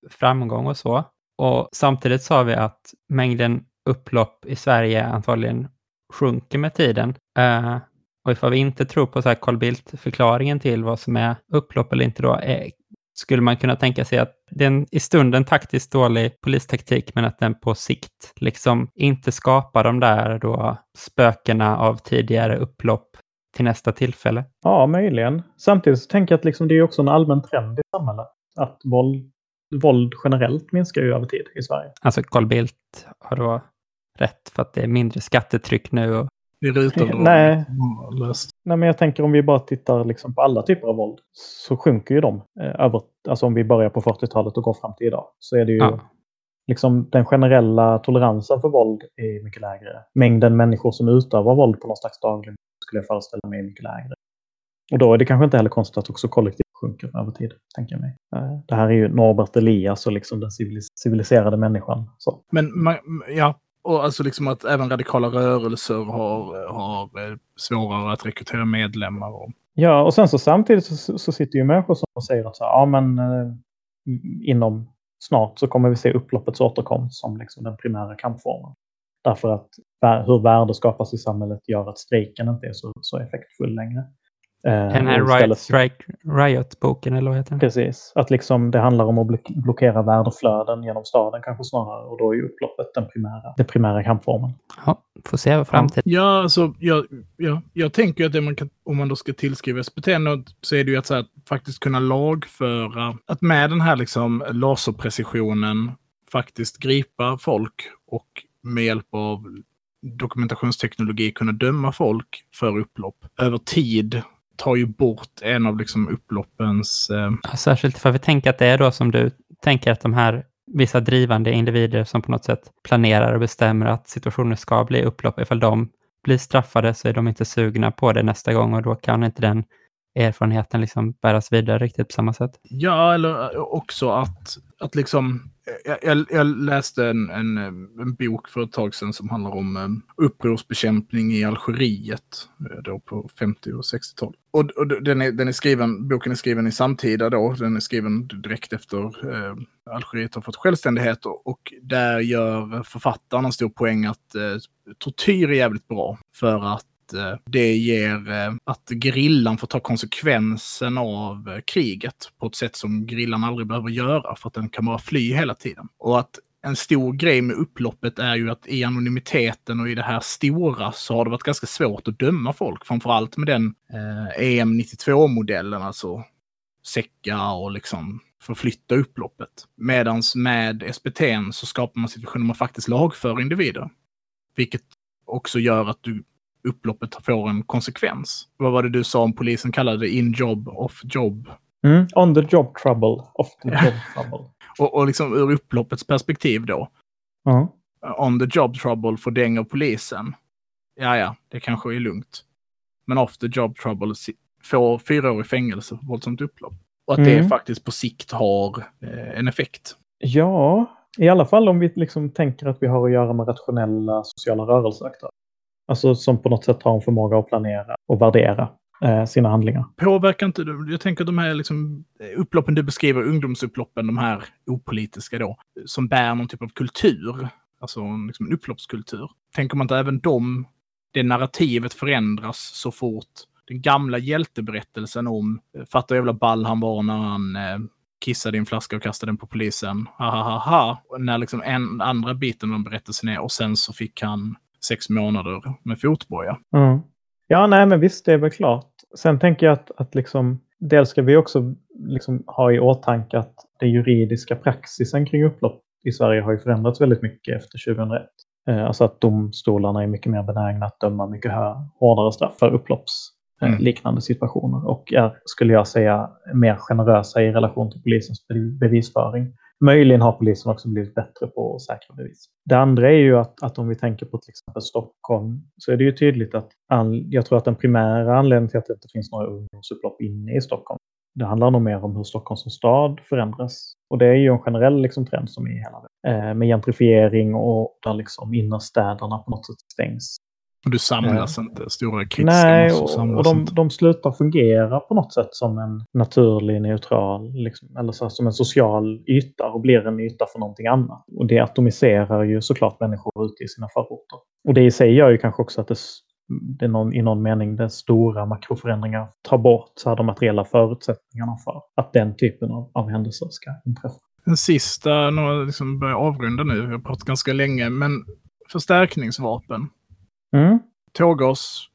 framgång och så. Och samtidigt sa vi att mängden upplopp i Sverige antagligen sjunker med tiden. Uh, och ifall vi inte tror på så här Carl Bildt-förklaringen till vad som är upplopp eller inte då, är, skulle man kunna tänka sig att det är en, i stunden taktiskt dålig polistaktik, men att den på sikt liksom inte skapar de där då spökena av tidigare upplopp till nästa tillfälle? Ja, möjligen. Samtidigt så tänker jag att liksom det är också en allmän trend i samhället. Att våld, våld generellt minskar ju över tid i Sverige. Alltså Carl Bildt har då rätt för att det är mindre skattetryck nu. Och... Det är rutavdrag. Nej. Nej, men jag tänker om vi bara tittar liksom på alla typer av våld så sjunker ju de. Eh, över, alltså om vi börjar på 40-talet och går fram till idag så är det ju ja. liksom den generella toleransen för våld är mycket lägre. Mängden människor som utövar våld på någon slags daglig skulle jag föreställa mig är mycket lägre. Och då är det kanske inte heller konstigt att också kollektivt sjunker över tid, tänker jag mig. Det här är ju Norbert Elias och liksom den civiliserade människan. Så. Men ja, och alltså liksom att även radikala rörelser har, har eh, svårare att rekrytera medlemmar. Och... Ja, och sen så samtidigt så, så sitter ju människor som säger att så här, ja men eh, inom snart så kommer vi se upploppets återkomst som liksom den primära kampformen. Därför att hur värde skapas i samhället gör att strejken inte är så, så effektfull längre. Eh, den här Riot, Strike, Riot-boken, eller vad heter den? Precis. Att liksom det handlar om att blockera värdeflöden genom staden kanske snarare. Och då är ju upploppet den primära, den primära kampformen. Ja, får se vad framtiden... Ja, alltså, jag, ja, jag tänker att det man kan, om man då ska tillskriva SPT så är det ju att, så här, faktiskt kunna lagföra, att med den här liksom laserprecisionen faktiskt gripa folk och med hjälp av dokumentationsteknologi kunna döma folk för upplopp över tid tar ju bort en av liksom upploppens... Eh... Särskilt för vi tänker att det är då som du tänker att de här vissa drivande individer som på något sätt planerar och bestämmer att situationer ska bli upplopp, ifall de blir straffade så är de inte sugna på det nästa gång och då kan inte den erfarenheten liksom bäras vidare riktigt på samma sätt. Ja, eller också att, att liksom jag, jag, läste en, en, eh, en, bok för ett tag sedan som handlar om um, upprorsbekämpning i Algeriet eh, då på 50 och 60-tal. Och, och den, är, den är skriven, boken är skriven i samtida då, den är skriven direkt efter uh, Algeriet har fått självständighet och, och där gör författaren en stor poäng att uh, tortyr är jävligt bra för att Eh, det ger eh, att grillan får ta konsekvensen av eh, kriget på ett sätt som grillan aldrig behöver göra för att den kan bara fly hela tiden. Och att en stor grej med upploppet är ju att i anonymiteten och i det här stora så har det varit ganska svårt att döma folk. Framförallt med den eh, EM92-modellen, alltså säcka och liksom förflytta upploppet. Medans med SPT så skapar man situationer där man faktiskt lagför individer. Vilket också gör att du upploppet får en konsekvens. Vad var det du sa om polisen kallade det? In job, off job? Mm, on the job trouble, off the job trouble. och, och liksom ur upploppets perspektiv då. Uh On the job trouble för däng av polisen. Ja, ja, det kanske är lugnt. Men off the job trouble får fyra år i fängelse för våldsamt upplopp. Och att mm. det faktiskt på sikt har eh, en effekt. Ja, i alla fall om vi liksom tänker att vi har att göra med rationella sociala rörelseaktörer. Alltså som på något sätt har en förmåga att planera och värdera eh, sina handlingar. Påverkar inte du? Jag tänker att de här liksom, upploppen du beskriver, ungdomsupploppen, de här opolitiska då, som bär någon typ av kultur, alltså liksom en upploppskultur. Tänker man inte även de, det narrativet förändras så fort den gamla hjälteberättelsen om, eh, fatta hur jävla ball han var när han eh, kissade i en flaska och kastade den på polisen. Ha, ha, ha, ha. När liksom en andra biten av berättelsen är och sen så fick han sex månader med fotboja. Mm. Ja, nej, men visst, det är väl klart. Sen tänker jag att, att liksom, dels ska vi också liksom ha i åtanke att den juridiska praxisen kring upplopp i Sverige har ju förändrats väldigt mycket efter 2001. Eh, alltså att domstolarna är mycket mer benägna att döma mycket hårdare straff för upploppsliknande mm. situationer och är, skulle jag säga, mer generösa i relation till polisens bevisföring. Möjligen har polisen också blivit bättre på att säkra bevis. Det andra är ju att, att om vi tänker på till exempel Stockholm så är det ju tydligt att an, jag tror att den primära anledningen till att det inte finns några ungdomsupplopp inne i Stockholm det handlar nog mer om hur Stockholm som stad förändras. Och det är ju en generell liksom, trend som är hela eh, med gentrifiering och där liksom innerstäderna på något sätt stängs. Och du samlas eh, inte, stora kids Nej, och, och de, de slutar fungera på något sätt som en naturlig, neutral, liksom, eller så, som en social yta och blir en yta för någonting annat. Och det atomiserar ju såklart människor ute i sina förorter. Och det i sig gör ju kanske också att det, det någon, i någon mening det stora makroförändringar tar bort så här, de materiella förutsättningarna för att den typen av, av händelser ska inträffa. Den sista, nu liksom börjar avrunda nu, vi har pratat ganska länge, men förstärkningsvapen. Mm. Tårgas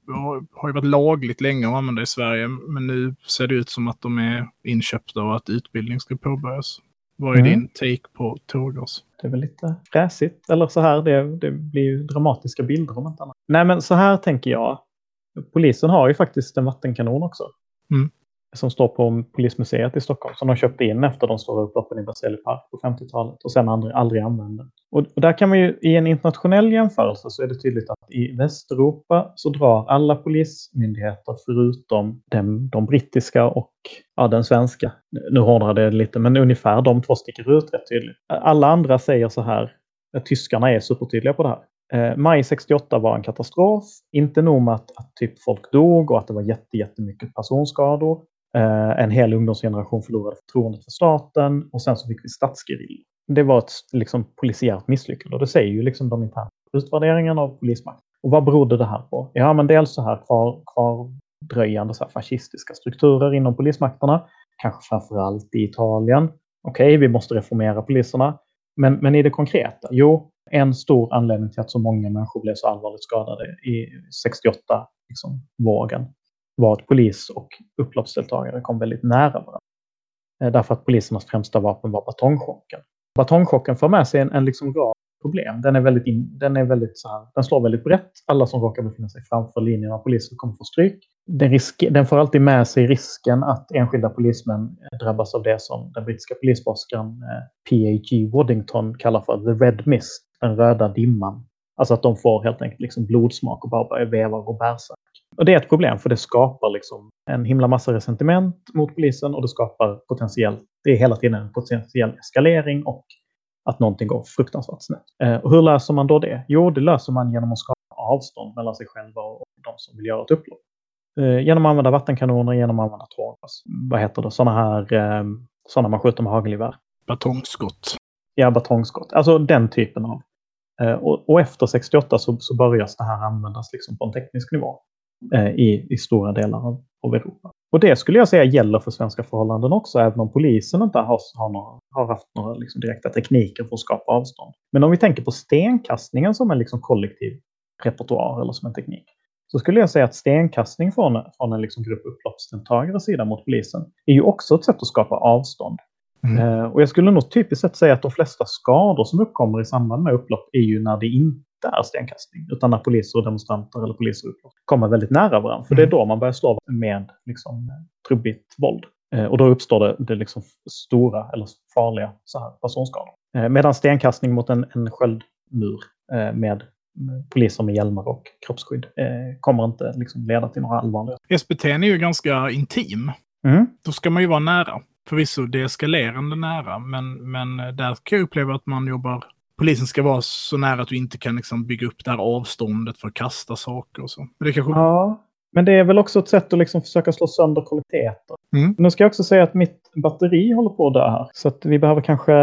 har ju varit lagligt länge att använda i Sverige, men nu ser det ut som att de är inköpta och att utbildning ska påbörjas. Vad är mm. din take på tårgas? Det är väl lite fräsigt. Eller så här, det, det blir ju dramatiska bilder om inte annat. Nej, men så här tänker jag. Polisen har ju faktiskt en vattenkanon också. Mm som står på Polismuseet i Stockholm som de köpte in efter de stora upploppen i Berzelii park på 50-talet och sen aldrig, aldrig använde. Och, och, där kan man ju i en internationell jämförelse så är det tydligt att i Västeuropa så drar alla polismyndigheter förutom den, de brittiska och ja, den svenska. Nu hårdrar det lite, men ungefär de två sticker ut rätt tydligt. Alla andra säger så här, tyskarna är supertydliga på det här. Eh, maj 68 var en katastrof. Inte nog med att, att, typ folk dog och att det var jätte, jättemycket personskador. Eh, en hel ungdomsgeneration förlorade förtroendet för staten och sen så fick vi statsgerill. Det var ett liksom, polisiärt misslyckande och det säger ju liksom de interna utvärderingarna av polismakten. Och vad berodde det här på? Ja, men dels så här kvar, kvardröjande så här fascistiska strukturer inom polismakterna, kanske framför allt i Italien. Okej, okay, vi måste reformera poliserna. Men, men i det konkreta? Jo, en stor anledning till att så många människor blev så allvarligt skadade i 68 liksom, vågen var att polis och upploppsdeltagare kom väldigt nära varandra. Eh, därför att polisernas främsta vapen var batongchocken. Batongchocken för med sig en, en liksom rad problem. Den är väldigt, in, den är väldigt så här, den slår väldigt brett. Alla som råkar befinna sig framför linjen av poliser kommer få stryk. Den, risk, den får alltid med sig risken att enskilda polismän eh, drabbas av det som den brittiska polisforskaren eh, P.A.G. Waddington kallar för the red mist, den röda dimman. Alltså att de får helt enkelt liksom blodsmak och bara börjar veva och gå. Och det är ett problem för det skapar liksom en himla massa resentiment mot polisen och det skapar potentiellt, det är hela tiden en potentiell eskalering och att någonting går fruktansvärt snett. Eh, och hur löser man då det? Jo, det löser man genom att skapa avstånd mellan sig själva och de som vill göra ett upplopp. Eh, genom att använda vattenkanoner, genom att använda tårgas. Vad heter det? Sådana här, eh, sådana man skjuter med hagelgevär. Batongskott. Ja, batongskott. Alltså den typen av. Eh, och, och, efter 68 så, så börjar det här användas liksom på en teknisk nivå. Eh, i, i stora delar av, av Europa. Och det skulle jag säga gäller för svenska förhållanden också, även om polisen inte har, har, några, har haft några liksom direkta tekniker för att skapa avstånd. Men om vi tänker på stenkastningen som en liksom kollektiv repertoar eller som en teknik, så skulle jag säga att stenkastning från, från en liksom grupp upploppsdeltagares sida mot polisen är ju också ett sätt att skapa avstånd. Mm. Eh, och jag skulle nog typiskt sett säga att de flesta skador som uppkommer i samband med upplopp är ju när det inte är stenkastning, utan när poliser och demonstranter eller poliser kommer väldigt nära varandra. För det är mm. då man börjar slå med liksom, trubbigt våld. Eh, och då uppstår det, det liksom stora eller farliga så här, personskador. Eh, medan stenkastning mot en, en sköldmur med poliser med hjälmar och kroppsskydd kommer inte liksom, leda till några allvarliga. SBT är ju ganska intim. Mm. Då ska man ju vara nära. Förvisso deeskalerande nära, men, men där kan jag uppleva att man jobbar polisen ska vara så nära att du inte kan liksom bygga upp det här avståndet för att kasta saker och så. Men det kanske... Ja, men det är väl också ett sätt att liksom försöka slå sönder kollektiviteter. Mm. Nu ska jag också säga att mitt batteri håller på att dö här. Så att vi behöver kanske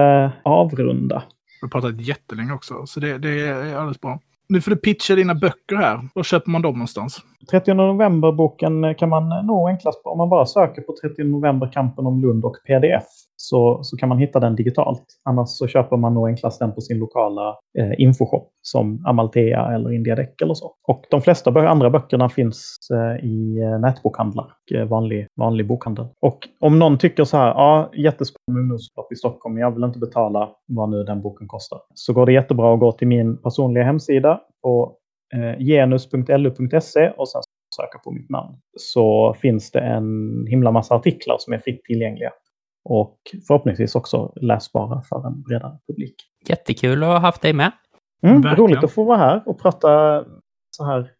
avrunda. Vi har pratat jättelänge också, så det, det är alldeles bra. Nu får du pitcha dina böcker här. Var köper man dem någonstans? 30 november-boken eh, kan man eh, nå enklast på om man bara söker på 30 november kampen om Lund och pdf så, så kan man hitta den digitalt. Annars så köper man nog enklast den på sin lokala eh, infoshop som Amalthea eller Indiadek eller så. Och de flesta andra böckerna finns eh, i eh, nätbokhandlar nätbokhandlar, eh, vanlig, vanlig bokhandel. Och om någon tycker så här, ja jättespännande ungdomslopp i Stockholm, jag vill inte betala vad nu den boken kostar. Så går det jättebra att gå till min personliga hemsida på eh, genus.lu.se och sen söka på mitt namn. Så finns det en himla massa artiklar som är fritt tillgängliga och förhoppningsvis också läsbara för en bredare publik. Jättekul att ha haft dig med. Mm, roligt att få vara här och prata så här.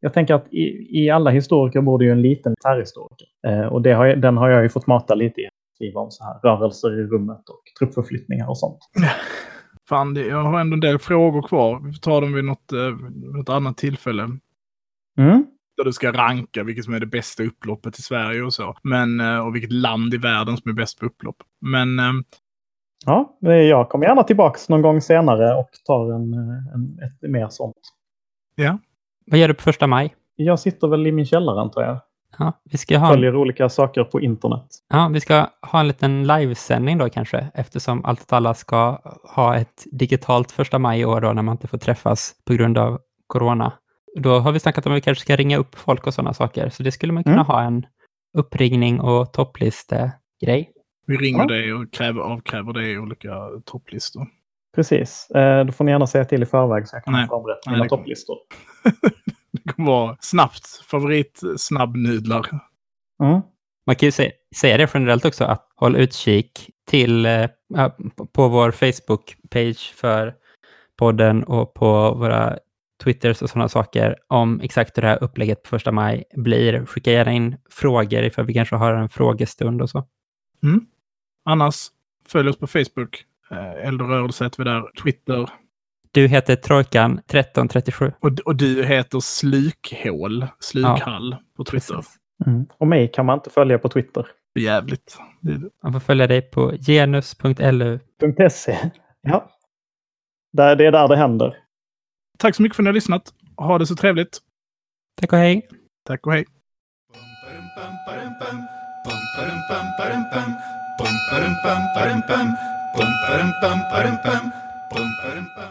Jag tänker att i, i alla historiker borde ju en liten militärhistoriker. Eh, och det har jag, den har jag ju fått mata lite i. Skriva om så här rörelser i rummet och truppförflyttningar och sånt. Fan, jag har ändå en del frågor kvar. Vi får ta dem vid något, eh, något annat tillfälle. Mm där du ska ranka vilket som är det bästa upploppet i Sverige och så. Men, eh, och vilket land i världen som är bäst på upplopp. Men... Ehm, ja, jag kommer gärna tillbaka någon gång senare och tar en, en, ett mer sånt. Ja. Vad gör du på första maj? Jag sitter väl i min källare antar jag. Ja, vi ska ha... Följer olika saker på internet. Ja, vi ska ha en liten livesändning då kanske, eftersom allt och alla ska ha ett digitalt första maj i år då, när man inte får träffas på grund av corona. Då har vi snackat om att vi kanske ska ringa upp folk och sådana saker. Så det skulle man kunna mm. ha en uppringning och topplistegrej. Vi ringer ja. dig och kräver, avkräver dig olika topplistor. Precis. Eh, då får ni gärna säga till i förväg så jag kan förbereda mina topplistor. det kommer vara snabbt. Favorit snabbnudlar. Mm. Man kan ju säga, säga det generellt också, att håll utkik till, eh, på vår Facebook-page för podden och på våra Twitters och sådana saker om exakt hur det här upplägget på första maj blir. Skicka gärna in frågor ifall vi kanske har en frågestund och så. Mm. Annars, följ oss på Facebook. Eh, Eldorörelse heter vi där. Twitter. Du heter Trojkan1337. Och, och du heter Slukhål, Slukhall ja, på Twitter. Mm. Och mig kan man inte följa på Twitter. Jävligt. Man får följa dig på genus.lu.se. Ja. Där, det är där det händer. Tack så mycket för att ni har lyssnat. Ha det så trevligt. Tack och hej. Tack och hej. Bum,